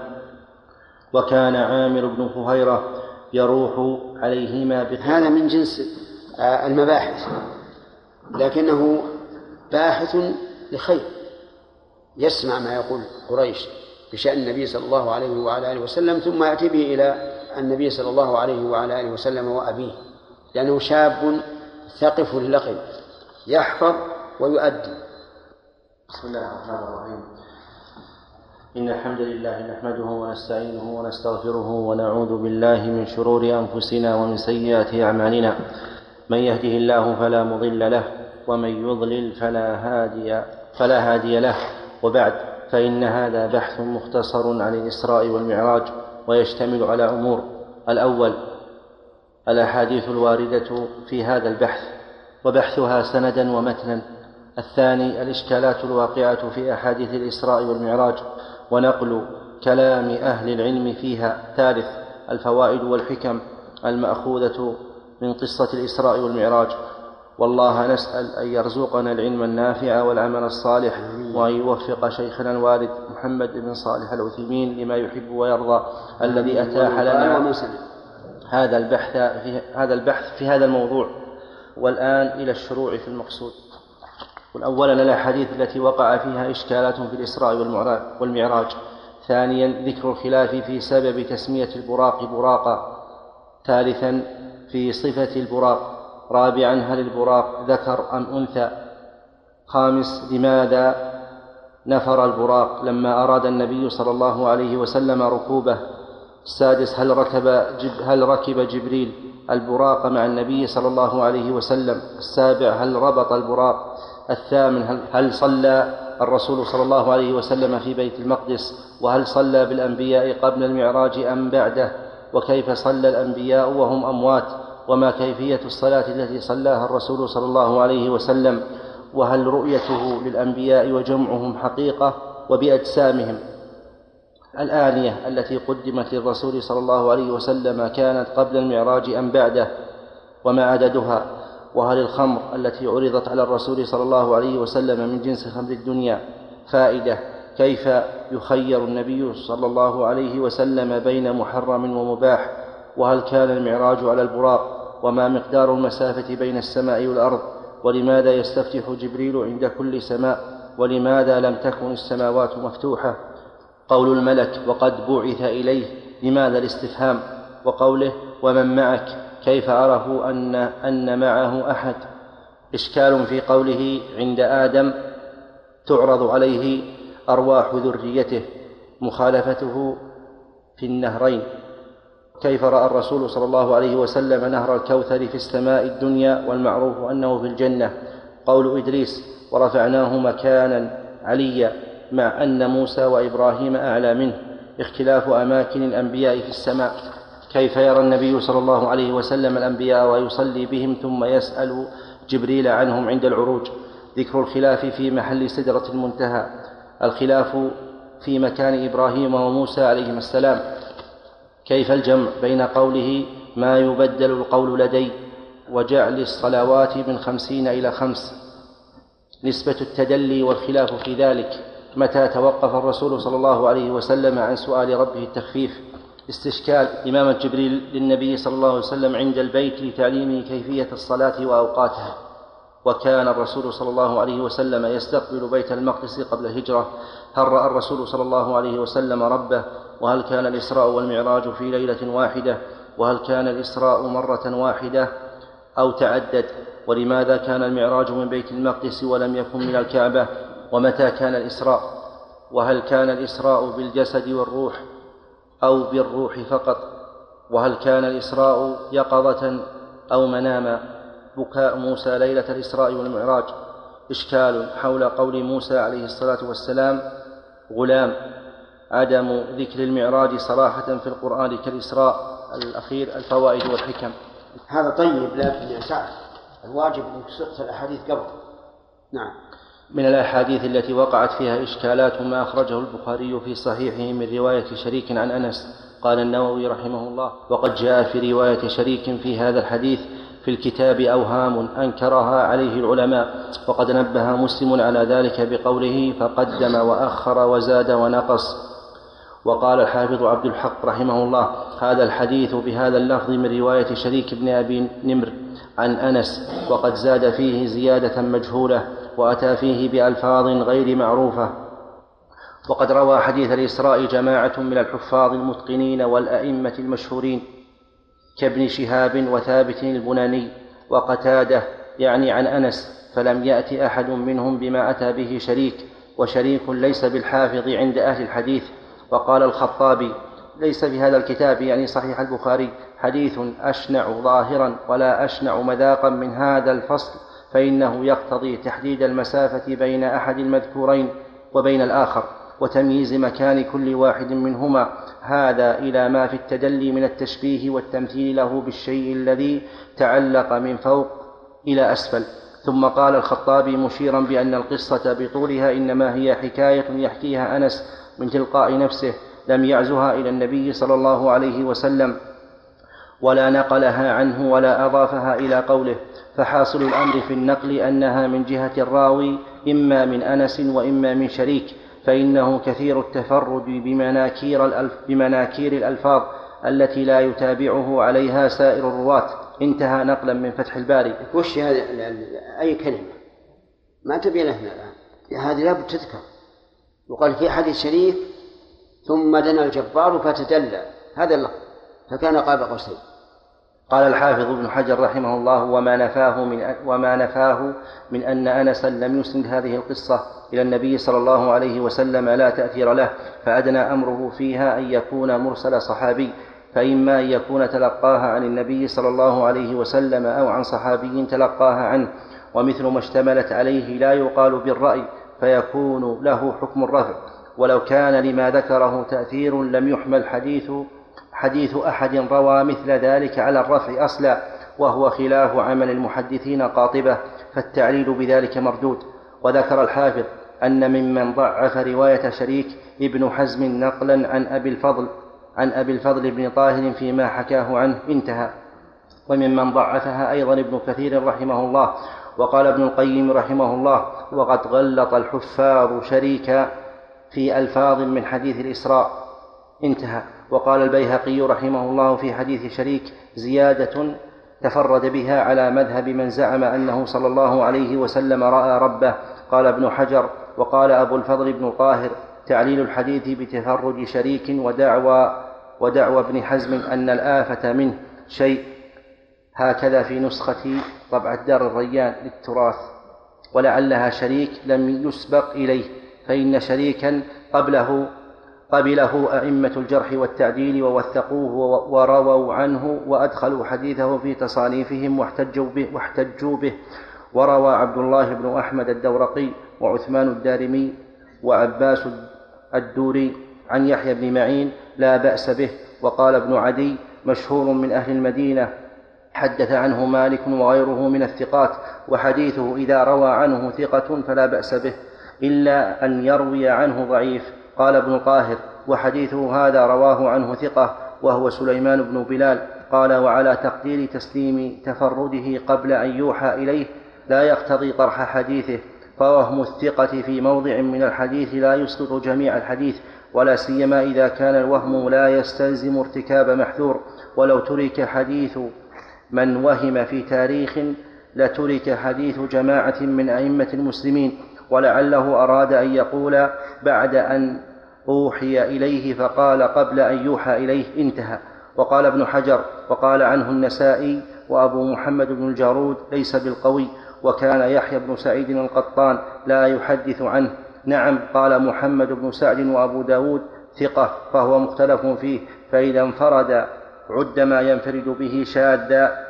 وكان عامر بن فهيرة يروح عليهما هذا من جنس آه، المباحث لكنه باحث لخير يسمع ما يقول قريش بشأن النبي صلى الله عليه وعلى آله وسلم ثم يأتي به إلى النبي صلى الله عليه وعلى آله وسلم وأبيه لأنه شاب ثقف لقب يحفظ ويؤدي. بسم الله الرحمن الرحيم. إن الحمد لله نحمده ونستعينه ونستغفره ونعوذ بالله من شرور أنفسنا ومن سيئات أعمالنا. من يهده الله فلا مضل له ومن يضلل فلا هادي فلا هادي له. وبعد فإن هذا بحث مختصر عن الإسراء والمعراج ويشتمل على أمور. الأول الأحاديث الواردة في هذا البحث وبحثها سندا ومتنا. الثاني الإشكالات الواقعة في أحاديث الإسراء والمعراج. ونقل كلام أهل العلم فيها. ثالث الفوائد والحكم المأخوذة من قصة الإسراء والمعراج. والله نسأل أن يرزقنا العلم النافع والعمل الصالح وأن يوفق شيخنا الوالد محمد بن صالح العثيمين لما يحب ويرضى الذي أتاح لنا هذا البحث في هذا البحث في هذا الموضوع والآن إلى الشروع في المقصود. أولا الأحاديث التي وقع فيها إشكالات في الإسراء والمعراج. ثانيا ذكر الخلاف في سبب تسمية البراق براقا. ثالثا في صفة البراق. رابعا هل البراق ذكر أم أنثى؟ خامس لماذا نفر البراق لما أراد النبي صلى الله عليه وسلم ركوبه؟ السادس هل ركب جب هل ركب جبريل البراق مع النبي صلى الله عليه وسلم؟ السابع هل ربط البراق؟ الثامن هل, هل صلى الرسول صلى الله عليه وسلم في بيت المقدس؟ وهل صلى بالأنبياء قبل المعراج أم بعده؟ وكيف صلى الأنبياء وهم أموات؟ وما كيفية الصلاة التي صلاها الرسول صلى الله عليه وسلم وهل رؤيته للأنبياء وجمعهم حقيقة وبأجسامهم؟ الآنية التي قدمت للرسول صلى الله عليه وسلم كانت قبل المعراج أم بعده وما عددها؟ وهل الخمر التي عرضت على الرسول صلى الله عليه وسلم من جنس خمر الدنيا فائدة؟ كيف يخير النبي صلى الله عليه وسلم بين محرم ومباح؟ وهل كان المعراج على البراق وما مقدار المسافة بين السماء والأرض ولماذا يستفتح جبريل عند كل سماء ولماذا لم تكن السماوات مفتوحة؟ قول الملك وقد بعث إليه. لماذا الاستفهام؟ وقوله ومن معك؟ كيف عرفوا أن أن معه أحد؟ إشكال في قوله عند آدم تعرض عليه أرواح ذريته. مخالفته في النهرين. كيف رأى الرسول صلى الله عليه وسلم نهر الكوثر في السماء الدنيا والمعروف أنه في الجنة؟ قول إدريس ورفعناه مكانا عليا مع أن موسى وإبراهيم أعلى منه اختلاف أماكن الأنبياء في السماء. كيف يرى النبي صلى الله عليه وسلم الأنبياء ويصلي بهم ثم يسأل جبريل عنهم عند العروج؟ ذكر الخلاف في محل سدرة المنتهى الخلاف في مكان إبراهيم وموسى عليهما السلام. كيف الجمع بين قوله ما يبدل القول لدي وجعل الصلوات من خمسين إلى خمس؟ نسبة التدلي والخلاف في ذلك. متى توقف الرسول صلى الله عليه وسلم عن سؤال ربه التخفيف؟ استشكال إمامة جبريل للنبي صلى الله عليه وسلم عند البيت لتعليمه كيفية الصلاة وأوقاتها. وكان الرسول صلى الله عليه وسلم يستقبل بيت المقدس قبل الهجرة. هل رأى الرسول صلى الله عليه وسلم ربه وهل كان الإسراء والمعراج في ليلة واحدة؟ وهل كان الإسراء مرة واحدة؟ أو تعدد ولماذا كان المعراج من بيت المقدس ولم يكن من الكعبة؟ ومتى كان الإسراء؟ وهل كان الإسراء بالجسد والروح أو بالروح فقط؟ وهل كان الإسراء يقظة أو مناما بكاء موسى ليلة الإسراء والمعراج. إشكال حول قول موسى عليه الصلاة والسلام. غلام. عدم ذكر المعراج صراحة في القرآن كالإسراء الأخير الفوائد والحكم. هذا طيب لكن يا سعد الواجب أنك سقط الأحاديث قبل. نعم. من الأحاديث التي وقعت فيها إشكالات ما أخرجه البخاري في صحيحه من رواية شريك عن أنس. قال النووي رحمه الله وقد جاء في رواية شريك في هذا الحديث في الكتاب أوهام أنكرها عليه العلماء وقد نبه مسلم على ذلك بقوله فقدم وأخر وزاد ونقص وقال الحافظ عبد الحق رحمه الله هذا الحديث بهذا اللفظ من رواية شريك بن أبي نمر عن أنس وقد زاد فيه زيادة مجهولة وأتى فيه بألفاظ غير معروفة. وقد روى حديث الإسراء جماعة من الحفاظ المتقنين والأئمة المشهورين كابن شهاب وثابت البناني وقتادة يعني عن أنس فلم يأت أحد منهم بما أتى به شريك وشريك ليس بالحافظ عند أهل الحديث. وقال الخطابي ليس في هذا الكتاب يعني صحيح البخاري حديث أشنع ظاهرا ولا أشنع مذاقا من هذا الفصل فإنه يقتضي تحديد المسافة بين أحد المذكورين وبين الآخر وتمييز مكان كل واحد منهما هذا إلى ما في التدلي من التشبيه والتمثيل له بالشيء الذي تعلق من فوق إلى أسفل. ثم قال الخطابي مشيرا بأن القصة بطولها إنما هي حكاية يحكيها أنس من تلقاء نفسه لم يعزها إلى النبي صلى الله عليه وسلم ولا نقلها عنه ولا أضافها إلى قوله. فحاصل الأمر في النقل أنها من جهة الراوي إما من أنس وإما من شريك فإنه كثير التفرد بمناكير, الألف بمناكير الألفاظ التي لا يتابعه عليها سائر الرواة. انتهى نقلا من فتح الباري. وش هذه؟ أي كلمة؟ ما تبين لنا الآن هذه لابد تذكر. وقال في حديث شريف ثم دنا الجبار فتدلى. هذا اللفظ. فكان قاب قوسين. قال الحافظ ابن حجر رحمه الله وما نفاه من وما نفاه من أن أنسا لم يسند هذه القصة إلى النبي صلى الله عليه وسلم لا تأثير له فأدنى أمره فيها أن يكون مرسل صحابي فإما أن يكون تلقاها عن النبي صلى الله عليه وسلم أو عن صحابي تلقاها عنه. ومثل ما اشتملت عليه لا يقال بالرأي فيكون له حكم الرفع. ولو كان لما ذكره تأثير لم يحمل حديث حديث أحد روى مثل ذلك على الرفع أصلا وهو خلاف عمل المحدثين قاطبة فالتعليل بذلك مردود. وذكر الحافظ أن ممن ضعف رواية شريك ابن حزم نقلا عن أبي الفضل عن أبي الفضل بن طاهر فيما حكاه عنه انتهى. وممن ضعفها أيضا ابن كثير رحمه الله. وقال ابن القيم رحمه الله وقد غلط الحفاظ شريكا في ألفاظ من حديث الإسراء. انتهى. وقال البيهقي رحمه الله في حديث شريك زيادة تفرد بها على مذهب من زعم أنه صلى الله عليه وسلم رأى ربه. قال ابن حجر وقال أبو الفضل بن طاهر تعليل الحديث بتفرد شريك ودعوى ودعوى ابن حزم أن الآفة منه شيء. هكذا في نسخة طبع الدار الريان للتراث. ولعلها شريك لم يسبق إليه فإن شريكا قبله قبله أئمة الجرح والتعديل ووثقوه ورووا عنه وأدخلوا حديثه في تصانيفهم واحتجوا به واحتجوا به. وروى عبد الله بن أحمد الدورقي وعثمان الدارمي وعباس الدوري عن يحيى بن معين لا بأس به. وقال ابن عدي مشهور من أهل المدينة حدث عنه مالك وغيره من الثقات وحديثه إذا روى عنه ثقة فلا بأس به إلا أن يروي عنه ضعيف. قال ابن القاهر وحديثه هذا رواه عنه ثقة وهو سليمان بن بلال. قال وعلى تقدير تسليم تفرده قبل أن يوحى إليه لا يقتضي طرح حديثه. فوهم الثقة في موضع من الحديث لا يسقط جميع الحديث ولا سيما إذا كان الوهم لا يستلزم ارتكاب محذور. ولو ترك حديث من وهم في تاريخ لترك حديث جماعة من أئمة المسلمين ولعله أراد أن يقول بعد أن أوحي إليه فقال قبل أن يوحى إليه انتهى. وقال ابن حجر وقال عنه النسائي وأبو محمد بن الجارود ليس بالقوي وكان يحيى بن سعيد القطان لا يحدث عنه. نعم قال محمد بن سعد وأبو داود ثقة فهو مختلف فيه فإذا انفرد عد ما ينفرد به شاذا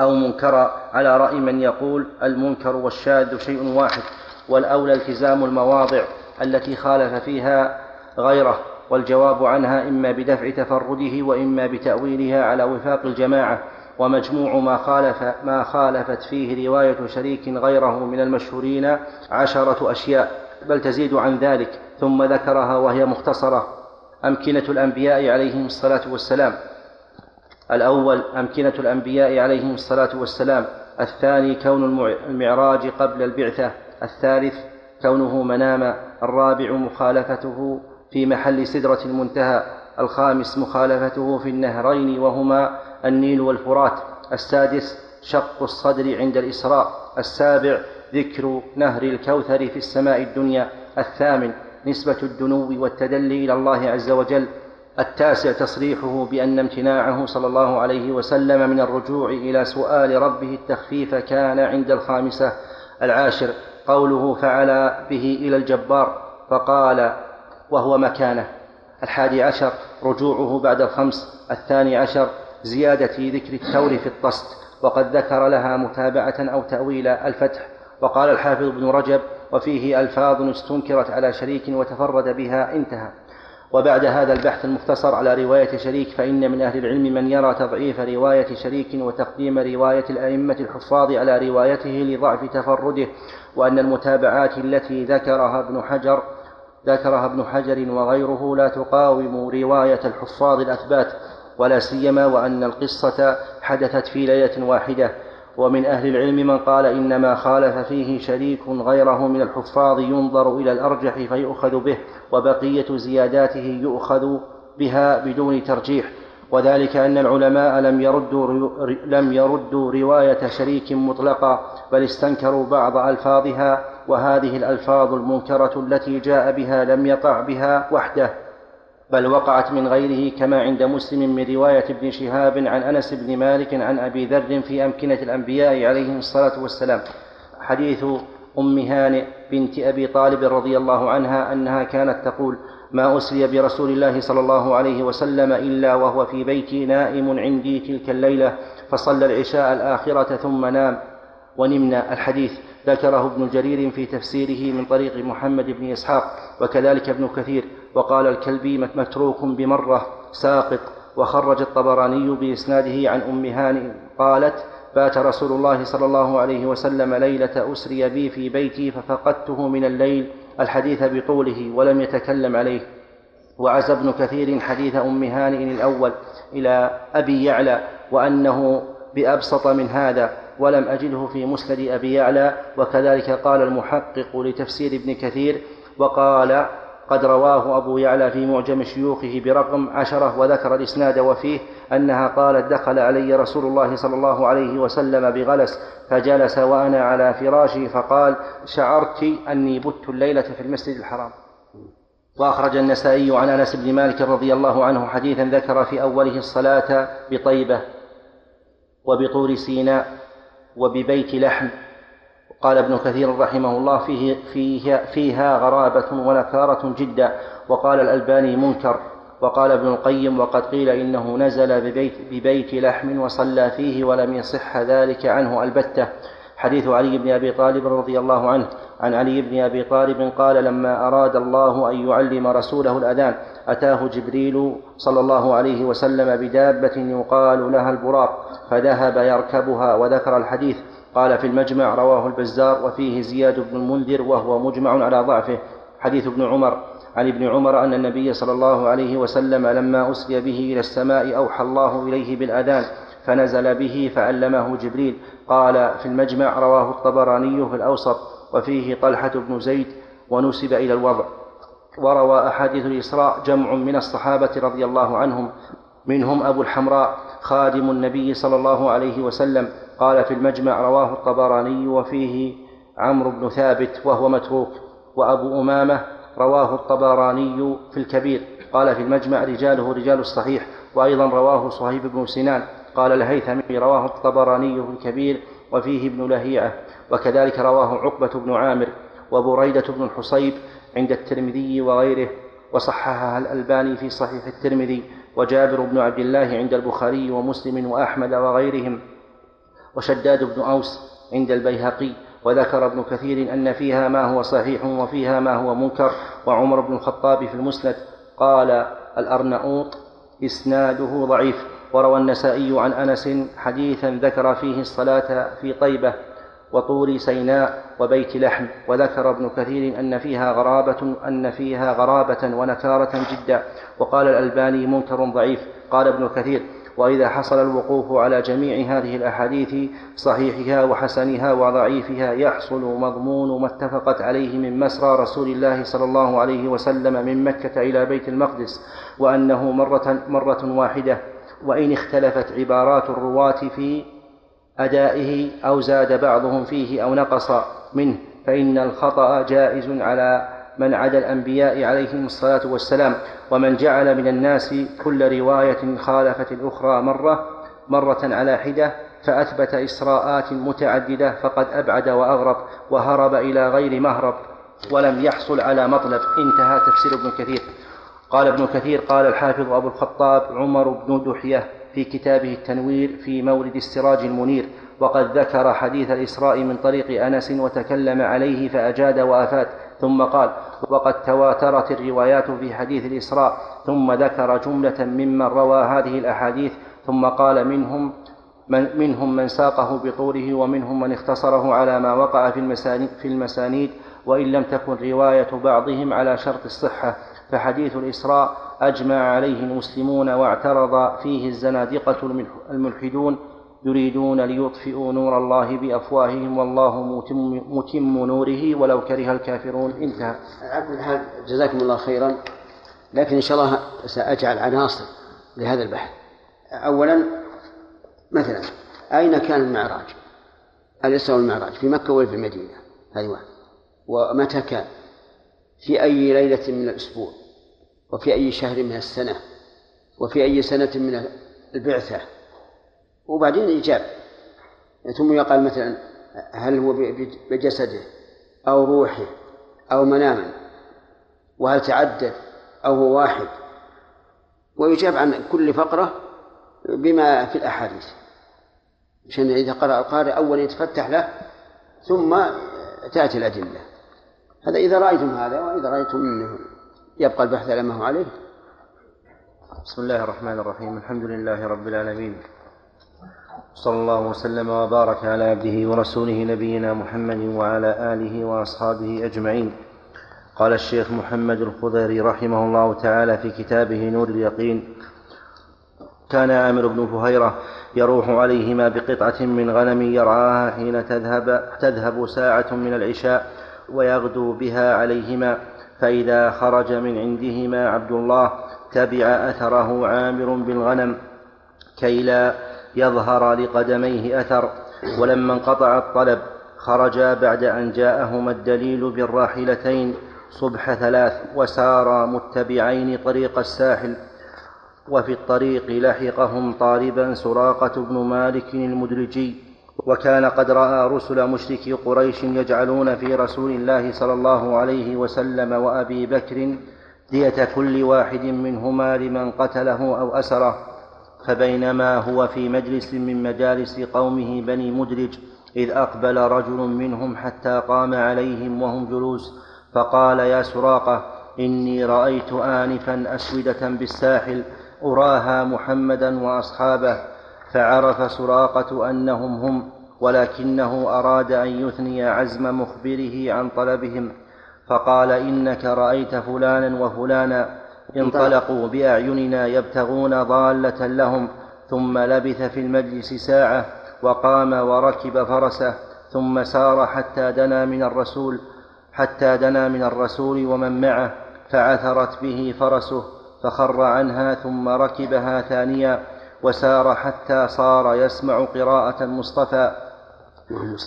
أو منكرا على رأي من يقول المنكر والشاذ شيء واحد والأولى التزام المواضع التي خالف فيها غيره والجواب عنها إما بدفع تفرده وإما بتأويلها على وفاق الجماعة ومجموع ما خالف ما خالفت فيه رواية شريك غيره من المشهورين عشرة أشياء بل تزيد عن ذلك ثم ذكرها وهي مختصرة. أمكنة الأنبياء عليهم الصلاة والسلام. الأول أمكنة الأنبياء عليهم الصلاة والسلام الثاني كون المعراج قبل البعثة الثالث كونه منام الرابع مخالفته في محل سدرة المنتهى الخامس مخالفته في النهرين وهما النيل والفرات السادس شق الصدر عند الإسراء السابع ذكر نهر الكوثر في السماء الدنيا الثامن نسبة الدنو والتدلي إلى الله عز وجل التاسع تصريحه بأن امتناعه صلى الله عليه وسلم من الرجوع إلى سؤال ربه التخفيف كان عند الخامسة العاشر. قوله فعلى به إلى الجبار فقال وهو مكانه. الحادي عشر رجوعه بعد الخمس. الثاني عشر زيادة ذكر التور في الطست. وقد ذكر لها متابعة أو تأويل الفتح. وقال الحافظ ابن رجب وفيه ألفاظ استنكرت على شريك وتفرد بها انتهى. وبعد هذا البحث المختصر على رواية شريك فإن من أهل العلم من يرى تضعيف رواية شريك وتقديم رواية الأئمة الحفاظ على روايته لضعف تفرده وأن المتابعات التي ذكرها ابن حجر ذكرها ابن حجر وغيره لا تقاوم رواية الحفاظ الأثبات ولا سيما وأن القصة حدثت في ليلة واحدة. ومن أهل العلم من قال إنما خالف فيه شريك غيره من الحفاظ ينظر إلى الأرجح فيؤخذ به وبقية زياداته يؤخذ بها بدون ترجيح. وذلك أن العلماء لم يردوا لم يردوا رواية شريك مطلقا بل استنكروا بعض ألفاظها وهذه الألفاظ المنكرة التي جاء بها لم يقع بها وحده. بل وقعت من غيره كما عند مسلم من رواية ابن شهاب عن أنس بن مالك عن أبي ذر في أمكنة الأنبياء عليهم الصلاة والسلام. حديث أم هانئ بنت أبي طالب رضي الله عنها أنها كانت تقول ما أسري برسول الله صلى الله عليه وسلم إلا وهو في بيتي نائم عندي تلك الليلة فصلى العشاء الآخرة ثم نام. ونمنا الحديث. ذكره ابن جرير في تفسيره من طريق محمد بن إسحاق وكذلك ابن كثير. وقال الكلبي متروك بمرة ساقط وخرج الطبراني بإسناده عن أم هانئ قالت بات رسول الله صلى الله عليه وسلم ليلة أسري بي في بيتي ففقدته من الليل الحديث بطوله ولم يتكلم عليه. وعزى ابن كثير حديث أم هانئ الأول إلى أبي يعلى وأنه بأبسط من هذا ولم أجده في مسند أبي يعلى وكذلك قال المحقق لتفسير ابن كثير وقال قد رواه أبو يعلى في معجم شيوخه برقم عشرة وذكر الإسناد وفيه أنها قالت دخل علي رسول الله صلى الله عليه وسلم بغلس فجلس وأنا على فراشي فقال شعرت أني بت الليلة في المسجد الحرام. وأخرج النسائي عن أنس بن مالك رضي الله عنه حديثا ذكر في أوله الصلاة بطيبة وبطور سيناء وببيت لحم قال ابن كثير رحمه الله فيه فيها, فيها غرابة ونكارة جدا. وقال الألباني منكر. وقال ابن القيم وقد قيل إنه نزل ببيت, ببيت لحم وصلى فيه ولم يصح ذلك عنه. البتة. حديث علي بن أبي طالب رضي الله عنه. عن علي بن أبي طالب قال لما أراد الله أن يعلم رسوله الأذان أتاه جبريل صلى الله عليه وسلم بدابة يقال لها البراق فذهب يركبها وذكر الحديث. قال في المجمع رواه البزار وفيه زياد بن المنذر وهو مجمع على ضعفه. حديث ابن عمر. عن ابن عمر أن النبي صلى الله عليه وسلم لما أسري به إلى السماء أوحى الله إليه بالأذان فنزل به فعلمه جبريل. قال في المجمع رواه الطبراني في الأوسط وفيه طلحة بن زيد ونسب إلى الوضع. وروى أحاديث الإسراء جمع من الصحابة رضي الله عنهم. منهم أبو الحمراء خادم النبي صلى الله عليه وسلم قال في المجمع رواه الطبراني وفيه عمرو بن ثابت وهو متروك وأبو أمامة رواه الطبراني في الكبير. قال في المجمع رجاله رجال الصحيح وأيضا رواه صهيب بن سنان. قال الهيثمي رواه الطبراني في الكبير وفيه ابن لهيعة وكذلك رواه عقبة بن عامر وبريدة بن الحصيب عند الترمذي وغيره. وصححها الألباني في صحيح الترمذي وجابر بن عبد الله عند البخاري ومسلم وأحمد وغيرهم. وشداد بن أوس عند البيهقي وذكر ابن كثير أن فيها ما هو صحيح وفيها ما هو منكر وعمر بن الخطاب في المسند قال الأرنؤوط إسناده ضعيف وروى النسائي عن أنس حديثا ذكر فيه الصلاة في طيبة وطور سيناء وبيت لحم وذكر ابن كثير أن فيها غرابة أن فيها غرابة ونكارة جدا وقال الألباني منكر ضعيف. قال ابن كثير وإذا حصل الوقوف على جميع هذه الأحاديث صحيحها وحسنها وضعيفها يحصل مضمون ما اتفقت عليه من مسرى رسول الله صلى الله عليه وسلم من مكة إلى بيت المقدس وأنه مرة, مرة واحدة وإن اختلفت عبارات الرواة في أدائه أو زاد بعضهم فيه أو نقص منه فإن الخطأ جائز على من عدا الأنبياء عليهم الصلاة والسلام ومن جعل من الناس كل رواية خالفت الأخرى مرة مرة على حدة فأثبت إسراءات متعددة فقد أبعد وأغرب وهرب إلى غير مهرب ولم يحصل على مطلب. انتهى تفسير ابن كثير. قال ابن كثير قال الحافظ أبو الخطاب عمر بن دحية في كتابه التنوير في مورد السراج المنير وقد ذكر حديث الإسراء من طريق أنس وتكلم عليه فأجاد وأفاد. ثم قال وقد تواترت الروايات في حديث الإسراء ثم ذكر جملة ممن روى هذه الأحاديث ثم قال منهم من منهم من ساقه بطوله ومنهم من اختصره على ما وقع في المسانيد, في المسانيد وإن لم تكن رواية بعضهم على شرط الصحة فحديث الإسراء أجمع عليه المسلمون واعترض فيه الزنادقة الملحدون يريدون ليطفئوا نور الله بأفواههم والله متم, متم نوره ولو كره الكافرون انتهى. على كل حال جزاكم الله خيرا. لكن إن شاء الله سأجعل عناصر لهذا البحث. أولا مثلا أين كان المعراج؟ الإسراء والمعراج في مكة ولا في المدينة؟ هذه واحد ومتى كان؟ في أي ليلة من الأسبوع؟ وفي أي شهر من السنة؟ وفي أي سنة من البعثة؟ وبعدين إجابة ثم يقال مثلا هل هو بجسده أو روحه أو مناما وهل تعدد أو هو واحد؟ ويجاب عن كل فقرة بما في الأحاديث. عشان إذا قرأ القارئ أولا يتفتح له ثم تأتي الأدلة. هذا إذا رأيتم هذا وإذا رأيتم أنه يبقى البحث على ما هو عليه. بسم الله الرحمن الرحيم. الحمد لله رب العالمين. صلى الله وسلم وبارك على عبده ورسوله نبينا محمد وعلى آله وأصحابه أجمعين. قال الشيخ محمد الخضري رحمه الله تعالى في كتابه نور اليقين كان عامر بن فهيرة يروح عليهما بقطعة من غنم يرعاها حين تذهب تذهب ساعة من العشاء ويغدو بها عليهما فإذا خرج من عندهما عبد الله تبع أثره عامر بالغنم كي لا يظهر لقدميه أثر ولما انقطع الطلب خرجا بعد أن جاءهما الدليل بالراحلتين صبح ثلاث وسارا متبعين طريق الساحل. وفي الطريق لحقهم طالبا سراقة بن مالك المدرجي. وكان قد رأى رسل مشركي قريش يجعلون في رسول الله صلى الله عليه وسلم وأبي بكر دية كل واحد منهما لمن قتله أو أسره. فبينما هو في مجلس من مجالس قومه بني مدرج إذ أقبل رجل منهم حتى قام عليهم وهم جلوس فقال يا سراقة إني رأيت آنفا أسودة بالساحل أراها محمدا وأصحابه فعرف سراقة أنهم هم ولكنه أراد أن يثني عزم مخبره عن طلبهم فقال إنك رأيت فلانا وفلانا انطلقوا بأعيننا يبتغون ضالة لهم ثم لبث في المجلس ساعة وقام وركب فرسه ثم سار حتى دنا من الرسول حتى دنا من الرسول ومن معه فعثرت به فرسه فخر عنها ثم ركبها ثانيا وسار حتى صار يسمع قراءة المصطفى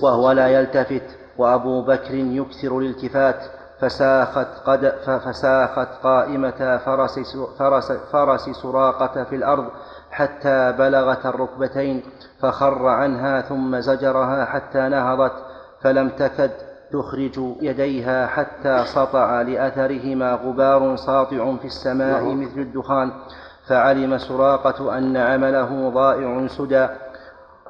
وهو لا يلتفت وأبو بكر يكثر الالتفات فساخت, قد فساخت قائمة فرس, فرس, فرس سراقة في الأرض حتى بلغت الركبتين فخر عنها ثم زجرها حتى نهضت فلم تكد تخرج يديها حتى سطع لأثرهما غبار ساطع في السماء مثل الدخان فعلم سراقة أن عمله ضائع سدى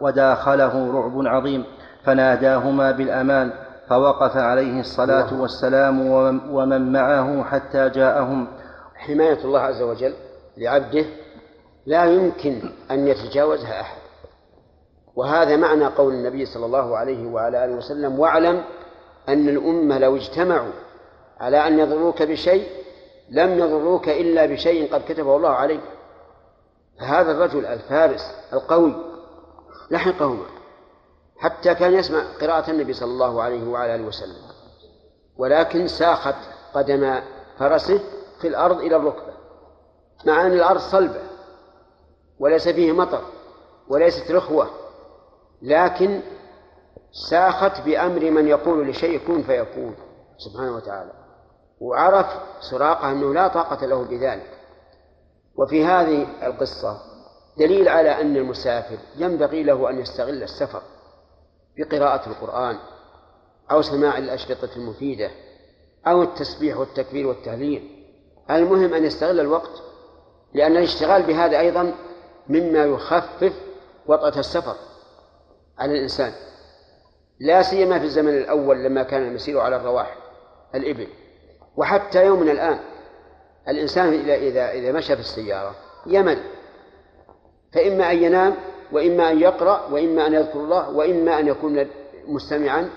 وداخله رعب عظيم فناداهما بالأمان. فوقف عليه الصلاة والسلام ومن معه حتى جاءهم. حماية الله عز وجل لعبده لا يمكن أن يتجاوزها أحد. وهذا معنى قول النبي صلى الله عليه وعلى آله وسلم واعلم أن الأمة لو اجتمعوا على أن يضروك بشيء لم يضروك إلا بشيء قد كتبه الله عليك. فهذا الرجل الفارس القوي لحقهما. حتى كان يسمع قراءة النبي صلى الله عليه وعلى آله وسلم. ولكن ساخت قدم فرسه في الأرض إلى الركبة مع أن الأرض صلبة وليس فيه مطر وليست رخوة لكن ساخت بأمر من يقول لشيء كن فيكون سبحانه وتعالى. وعرف سراقة أنه لا طاقة له بذلك. وفي هذه القصة دليل على أن المسافر ينبغي له أن يستغل السفر. بقراءة القرآن أو سماع الأشرطة المفيدة أو التسبيح والتكبير والتهليل. المهم أن يستغل الوقت لأن الاشتغال بهذا أيضا مما يخفف وطأة السفر على الإنسان. لا سيما في الزمن الأول لما كان المسير على الرواحل الإبل. وحتى يومنا الآن الإنسان إذا إذا إذا مشى في السيارة يمل. فإما أن ينام وإما أن يقرأ وإما أن يذكر الله وإما أن يكون مستمعا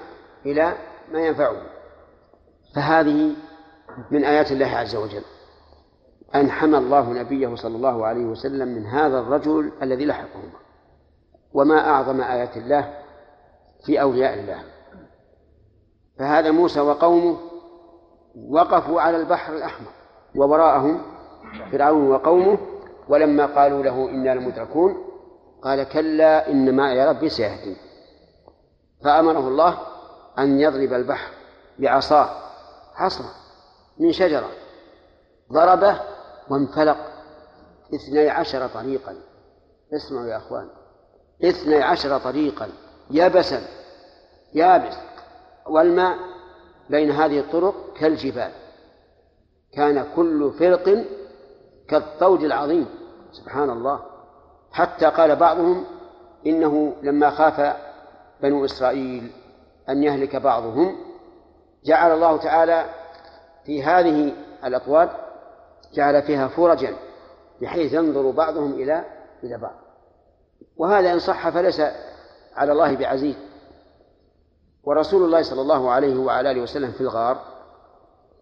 إلى ما ينفعه. فهذه من آيات الله عز وجل. أن حمى الله نبيه صلى الله عليه وسلم من هذا الرجل الذي لحقهما. وما أعظم آيات الله في أولياء الله. فهذا موسى وقومه وقفوا على البحر الأحمر ووراءهم فرعون وقومه ولما قالوا له إنا لمدركون قال كلا إن معي ربي سيهدين فأمره الله أن يضرب البحر بعصاه عصا من شجرة ضربه وانفلق اثني عشر طريقا. اسمعوا يا أخوان اثني عشر طريقا يبسا يابس. والماء بين هذه الطرق كالجبال. كان كل فرق كالطود العظيم. سبحان الله. حتى قال بعضهم إنه لما خاف بنو إسرائيل أن يهلك بعضهم جعل الله تعالى في هذه الأطوال جعل فيها فرجا بحيث ينظر بعضهم إلى إلى بعض. وهذا إن صح فليس على الله بعزيز. ورسول الله صلى الله عليه وعلى آله وسلم في الغار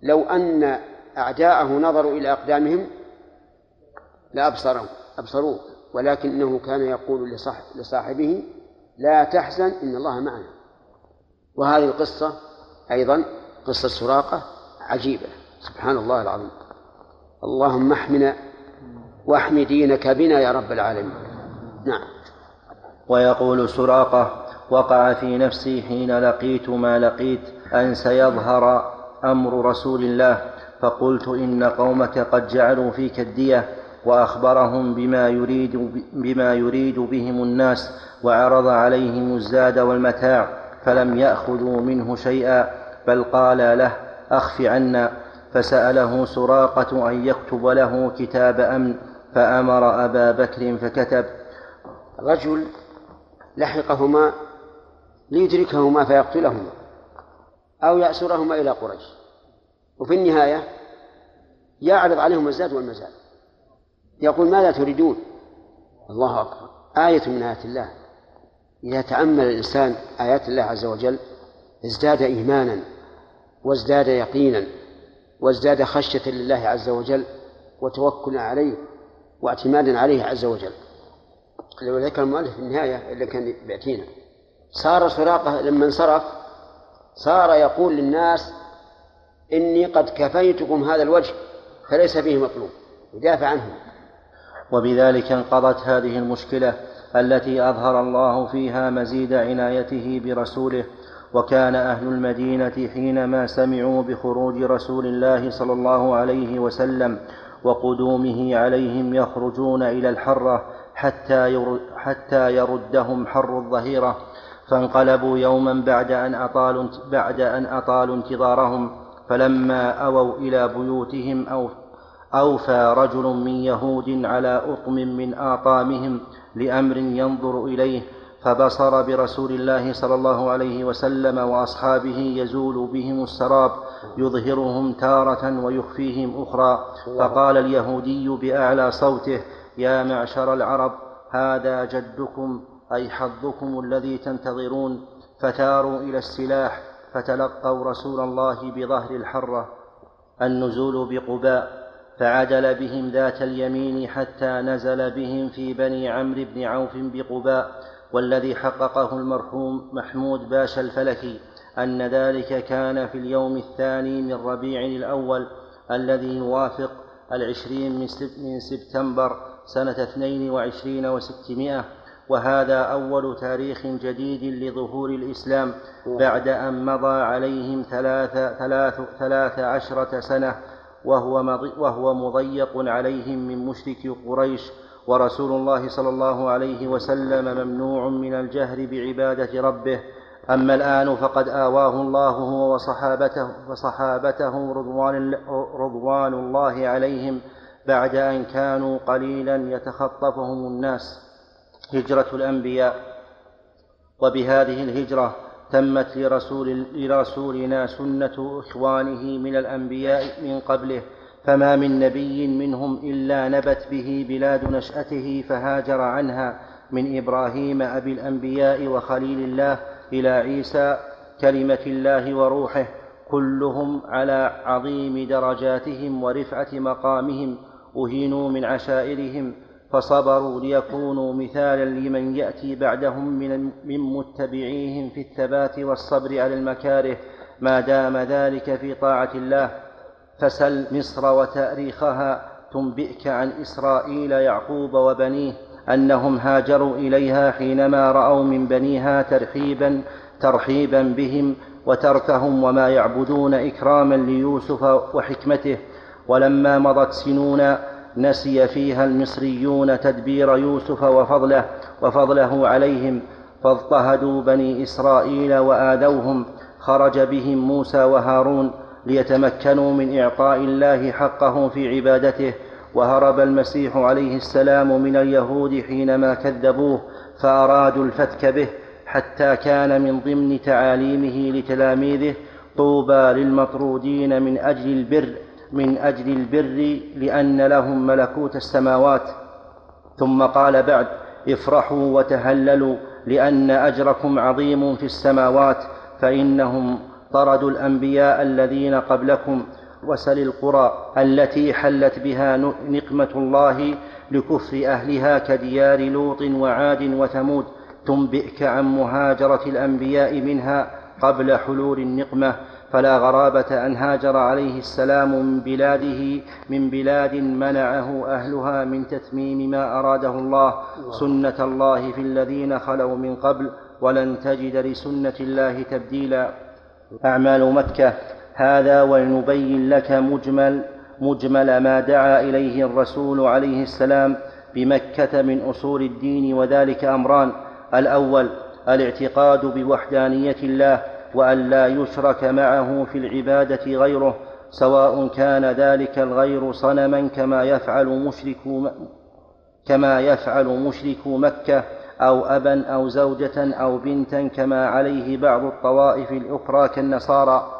لو أن أعداءه نظروا إلى أقدامهم لأبصروا أبصروه. ولكنه كان يقول لصاحبه لا تحزن إن الله معنا. وهذه القصة أيضا قصة سراقة عجيبة. سبحان الله العظيم. اللهم احمنا واحم دينك بنا يا رب العالمين. نعم. ويقول سراقة وقع في نفسي حين لقيت ما لقيت أن سيظهر أمر رسول الله فقلت إن قومك قد جعلوا فيك الدية وأخبرهم بما يريد, بما يريد بهم الناس وعرض عليهم الزاد والمتاع فلم يأخذوا منه شيئا بل قال له أخف عنا. فسأله سراقة أن يكتب له كتاب أمن فأمر أبا بكر فكتب. رجل لحقهما ليدركهما فيقتلهما أو يأسرهما إلى قريش. وفي النهاية يعرض عليهم الزاد والمزاد. يقول ماذا تريدون؟ الله أكبر. آية من آيات الله. إذا تأمل الإنسان آيات الله عز وجل ازداد إيمانا وازداد يقينا وازداد خشية لله عز وجل وتوكلا عليه واعتمادا عليه عز وجل. لو ذكر المؤلف في النهاية اللي كان بيأتينا. صار سراقة لما انصرف صار يقول للناس إني قد كفيتكم هذا الوجه فليس فيه مطلوب. يدافع عنهم. وبذلك انقضت هذه المشكلة التي أظهر الله فيها مزيد عنايته برسوله وكان أهل المدينة حينما سمعوا بخروج رسول الله صلى الله عليه وسلم وقدومه عليهم يخرجون إلى الحرة حتى حتى يردهم حر الظهيرة فانقلبوا يوما بعد أن أطالوا بعد أن أطالوا انتظارهم فلما أووا إلى بيوتهم أو أوفى رجل من يهود على أطم من آطامهم لأمر ينظر إليه فبصر برسول الله صلى الله عليه وسلم وأصحابه يزول بهم السراب يظهرهم تارة ويخفيهم أخرى. فقال اليهودي بأعلى صوته يا معشر العرب هذا جدكم أي حظكم الذي تنتظرون؟ فثاروا إلى السلاح فتلقوا رسول الله بظهر الحرة. النزول بقباء. فعدل بهم ذات اليمين حتى نزل بهم في بني عمرو بن عوف بقباء والذي حققه المرحوم محمود باشا الفلكي أن ذلك كان في اليوم الثاني من ربيع الأول الذي يوافق العشرين من سبتمبر سنة اثنين وعشرين وستمائة وهذا أول تاريخ جديد لظهور الإسلام بعد أن مضى عليهم ثلاث, ثلاث, ثلاث عشرة سنة وهو, وهو مضيق عليهم من مشرك قريش ورسول الله صلى الله عليه وسلم ممنوع من الجهر بعبادة ربه. أما الآن فقد آواه الله هو وصحابته وصحابته رضوان, رضوان الله عليهم بعد أن كانوا قليلا يتخطفهم الناس. هجرة الأنبياء. وبهذه الهجرة تمت لرسول لرسولنا سنة إخوانه من الأنبياء من قبله فما من نبي منهم إلا نبت به بلاد نشأته فهاجر عنها من إبراهيم أبي الأنبياء وخليل الله إلى عيسى كلمة الله وروحه كلهم على عظيم درجاتهم ورفعة مقامهم أهينوا من عشائرهم. فصبروا ليكونوا مثالا لمن يأتي بعدهم من من متبعيهم في الثبات والصبر على المكاره. ما دام ذلك في طاعة الله فسل مصر وتأريخها. تنبئك عن إسرائيل يعقوب وبنيه أنهم هاجروا إليها حينما رأوا من بنيها ترحيبا ترحيبا بهم وتركهم وما يعبدون إكراما ليوسف وحكمته. ولما مضت سنون نسي فيها المصريون تدبير يوسف وفضله وفضله عليهم فاضطهدوا بني إسرائيل وآذوهم خرج بهم موسى وهارون ليتمكنوا من إعطاء الله حقه في عبادته وهرب المسيح عليه السلام من اليهود حينما كذبوه فأرادوا الفتك به حتى كان من ضمن تعاليمه لتلاميذه طوبى للمطرودين من أجل البر من أجل البر لأن لهم ملكوت السماوات. ثم قال بعد افرحوا وتهللوا لأن أجركم عظيم في السماوات فإنهم طردوا الأنبياء الذين قبلكم وسل القرى التي حلت بها نقمة الله لكفر أهلها كديار لوط وعاد وثمود. تنبئك عن مهاجرة الأنبياء منها قبل حلول النقمة. فلا غرابة أن هاجر عليه السلام من بلاده من بلاد منعه أهلها من تتميم ما أراده الله سنة الله في الذين خلوا من قبل ولن تجد لسنة الله تبديلا. أعمال مكة هذا ولنبين لك مجمل مجمل ما دعا إليه الرسول عليه السلام بمكة من أصول الدين وذلك أمران. الأول الاعتقاد بوحدانية الله وأن لا يشرك معه في العبادة غيره سواء كان ذلك الغير صنما كما يفعل مشرك كما يفعل مشرك مكة أو أبا أو زوجة أو بنتا كما عليه بعض الطوائف الأخرى كالنصارى.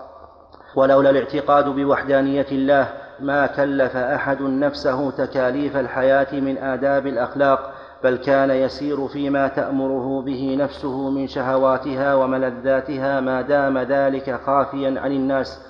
ولولا الاعتقاد بوحدانية الله ما كلف أحد نفسه تكاليف الحياة من آداب الأخلاق. بل كان يسير فيما تأمره به نفسه من شهواتها وملذاتها ما دام ذلك خافيا عن الناس.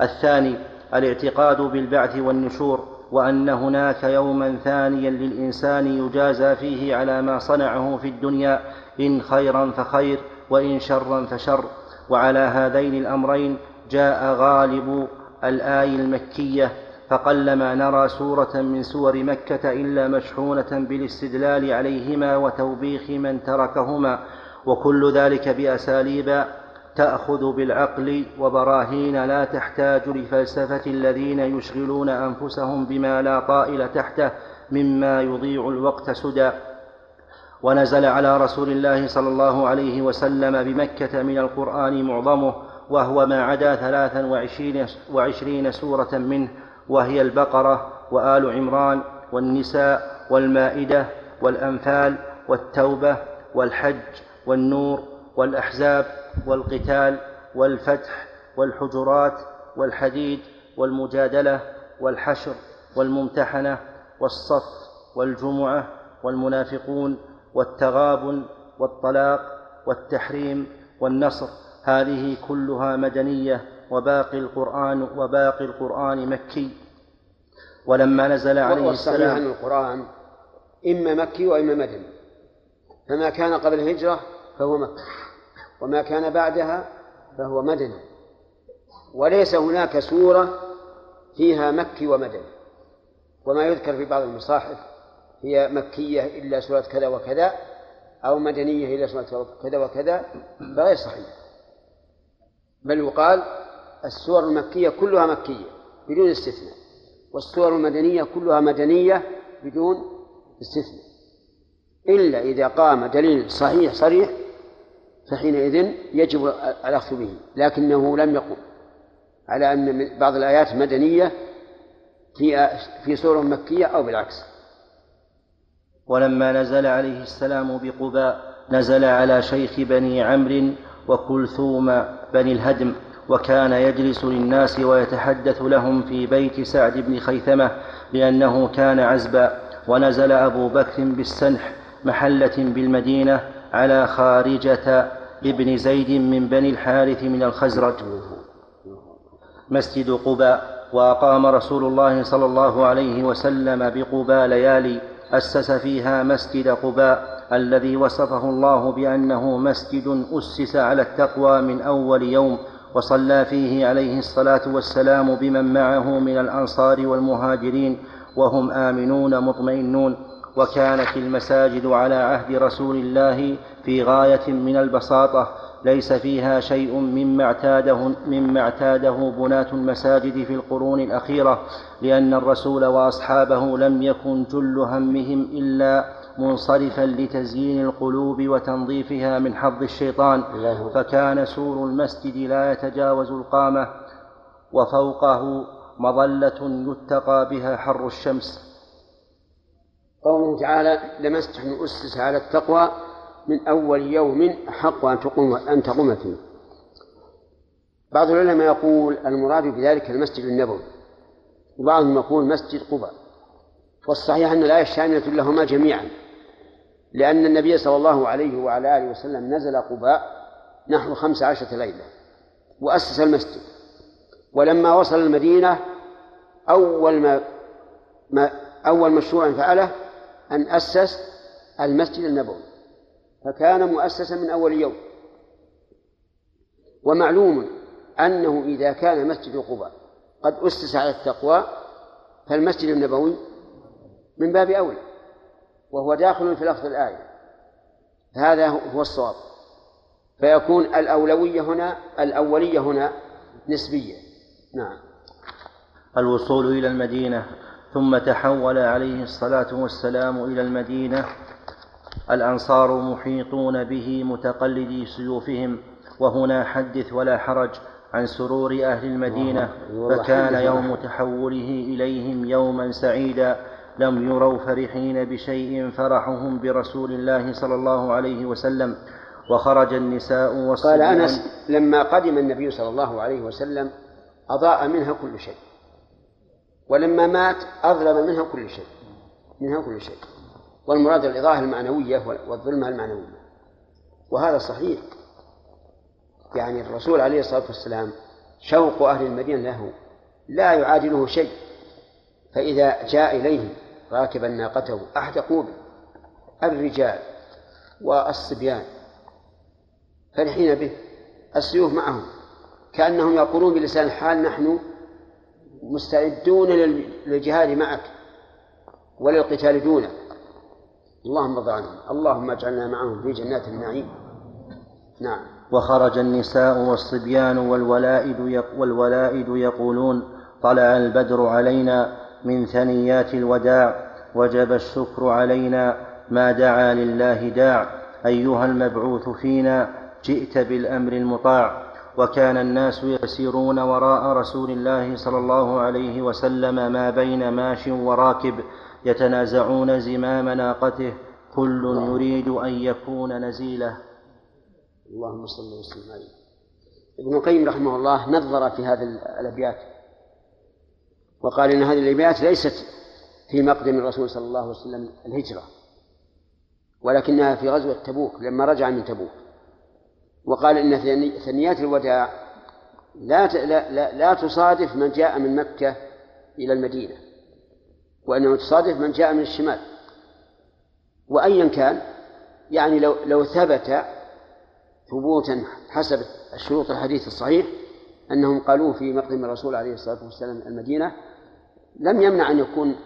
الثاني الاعتقاد بالبعث والنشور وأن هناك يوما ثانيا للإنسان يجازى فيه على ما صنعه في الدنيا إن خيرا فخير وإن شرا فشر. وعلى هذين الأمرين جاء غالب الآي المكية فقلما نرى سورة من سور مكة إلا مشحونة بالاستدلال عليهما وتوبيخ من تركهما وكل ذلك بأساليب تأخذ بالعقل وبراهين لا تحتاج لفلسفة الذين يشغلون أنفسهم بما لا طائل تحته مما يضيع الوقت سدى. ونزل على رسول الله صلى الله عليه وسلم بمكة من القرآن معظمه وهو ما عدا ثلاثا وعشرين, وعشرين سورة منه وهي البقرة وآل عمران والنساء والمائدة والأنفال والتوبة والحج والنور والأحزاب والقتال والفتح والحجرات والحديد والمجادلة والحشر والممتحنة والصف والجمعة والمنافقون والتغابن والطلاق والتحريم والنصر. هذه كلها مدنية وباقي القرآن وباقي القرآن مكي. ولما نزل عليه السلام أن القرآن إما مكي وإما مدني. فما كان قبل الهجرة فهو مكي وما كان بعدها فهو مدني. وليس هناك سورة فيها مكي ومدني. وما يذكر في بعض المصاحف هي مكية إلا سورة كذا وكذا أو مدنية إلا سورة كذا وكذا فغير صحيح. بل يقال السور المكية كلها مكية بدون استثناء. والسور المدنية كلها مدنية بدون استثناء. إلا إذا قام دليل صحيح صريح فحينئذ يجب الأخذ به لكنه لم يقم. على أن بعض الآيات مدنية في في سور مكية أو بالعكس. ولما نزل عليه السلام بقباء نزل على شيخ بني عمرو وكلثوم بني الهدم. وكان يجلس للناس ويتحدث لهم في بيت سعد بن خيثمة لأنه كان عزبا ونزل أبو بكر بالسنح محلة بالمدينة على خارجة ابن زيد من بني الحارث من الخزرج. مسجد قباء وأقام رسول الله صلى الله عليه وسلم بقباء ليالي أسس فيها مسجد قباء الذي وصفه الله بأنه مسجد أسس على التقوى من أول يوم وصلى فيه عليه الصلاة والسلام بمن معه من الأنصار والمهاجرين وهم آمنون مطمئنون. وكانت المساجد على عهد رسول الله في غاية من البساطة. ليس فيها شيء مما اعتاده مما اعتاده بناة المساجد في القرون الأخيرة لأن الرسول وأصحابه لم يكن جل همهم إلا منصرفا لتزيين القلوب وتنظيفها من حظ الشيطان. فكان سور المسجد لا يتجاوز القامة وفوقه مظلة يتقى بها حر الشمس. قوله تعالى لمسجد أسس على التقوى من أول يوم أحق أن تقوم أن تقوم فيه. بعض العلماء يقول المراد بذلك المسجد النبوي وبعضهم يقول مسجد قباء. والصحيح أن الآية شاملة لهما جميعا لأن النبي صلى الله عليه وعلى آله وسلم نزل قباء نحو خمس عشرة ليلة وأسس المسجد. ولما وصل المدينة أول ما, ما أول مشروع فعله أن أسس المسجد النبوي فكان مؤسسا من أول يوم. ومعلوم أنه إذا كان مسجد قباء قد أسس على التقوى فالمسجد النبوي من باب أولى وهو داخل في لفظ الآية. هذا هو الصواب. فيكون الأولوية هنا الأولية هنا نسبية. نعم. الوصول إلى المدينة ثم تحول عليه الصلاة والسلام إلى المدينة. الأنصار محيطون به متقلدي سيوفهم وهنا حدث ولا حرج عن سرور أهل المدينة فكان يوم تحوله إليهم يوما سعيدا. لم يروا فرحين بشيء فرحهم برسول الله صلى الله عليه وسلم وخرج النساء والصبيان. قال أنس لما قدم النبي صلى الله عليه وسلم أضاء منها كل شيء ولما مات أظلم منها كل شيء منها كل شيء. والمراد الإضاءة المعنوية والظلمة المعنوية. وهذا صحيح. يعني الرسول عليه الصلاة والسلام شوق أهل المدينة له لا يعادله شيء فإذا جاء إليهم راكبا ناقته أحدقوا به الرجال والصبيان فرحين به السيوف معهم كأنهم يقولون بلسان الحال نحن مستعدون للجهاد معك وللقتال دونك. اللهم ارض عنهم اللهم اجعلنا معهم في جنات النعيم. نعم. وخرج النساء والصبيان والولائد والولائد يقولون طلع البدر علينا من ثنيات الوداع وجب الشكر علينا ما دعا لله داع. أيها المبعوث فينا جئت بالأمر المطاع. وكان الناس يسيرون وراء رسول الله صلى الله عليه وسلم ما بين ماش وراكب يتنازعون زمام ناقته. كل يريد أن يكون نزيله. اللهم صل وسلم عليه. ابن القيم رحمه الله نظر في هذه الأبيات. وقال إن هذه الابيات ليست في مقدم الرسول صلى الله عليه وسلم الهجرة ولكنها في غزوة تبوك لما رجع من تبوك. وقال إن ثنيات الوداع لا لا لا, تصادف من جاء من مكة إلى المدينة وإنما تصادف من جاء من الشمال. وايا كان يعني لو لو ثبت ثبوتا حسب الشروط الحديث الصحيح أنهم قالوه في مقدم الرسول عليه الصلاة والسلام المدينة لم يمنع أن يكون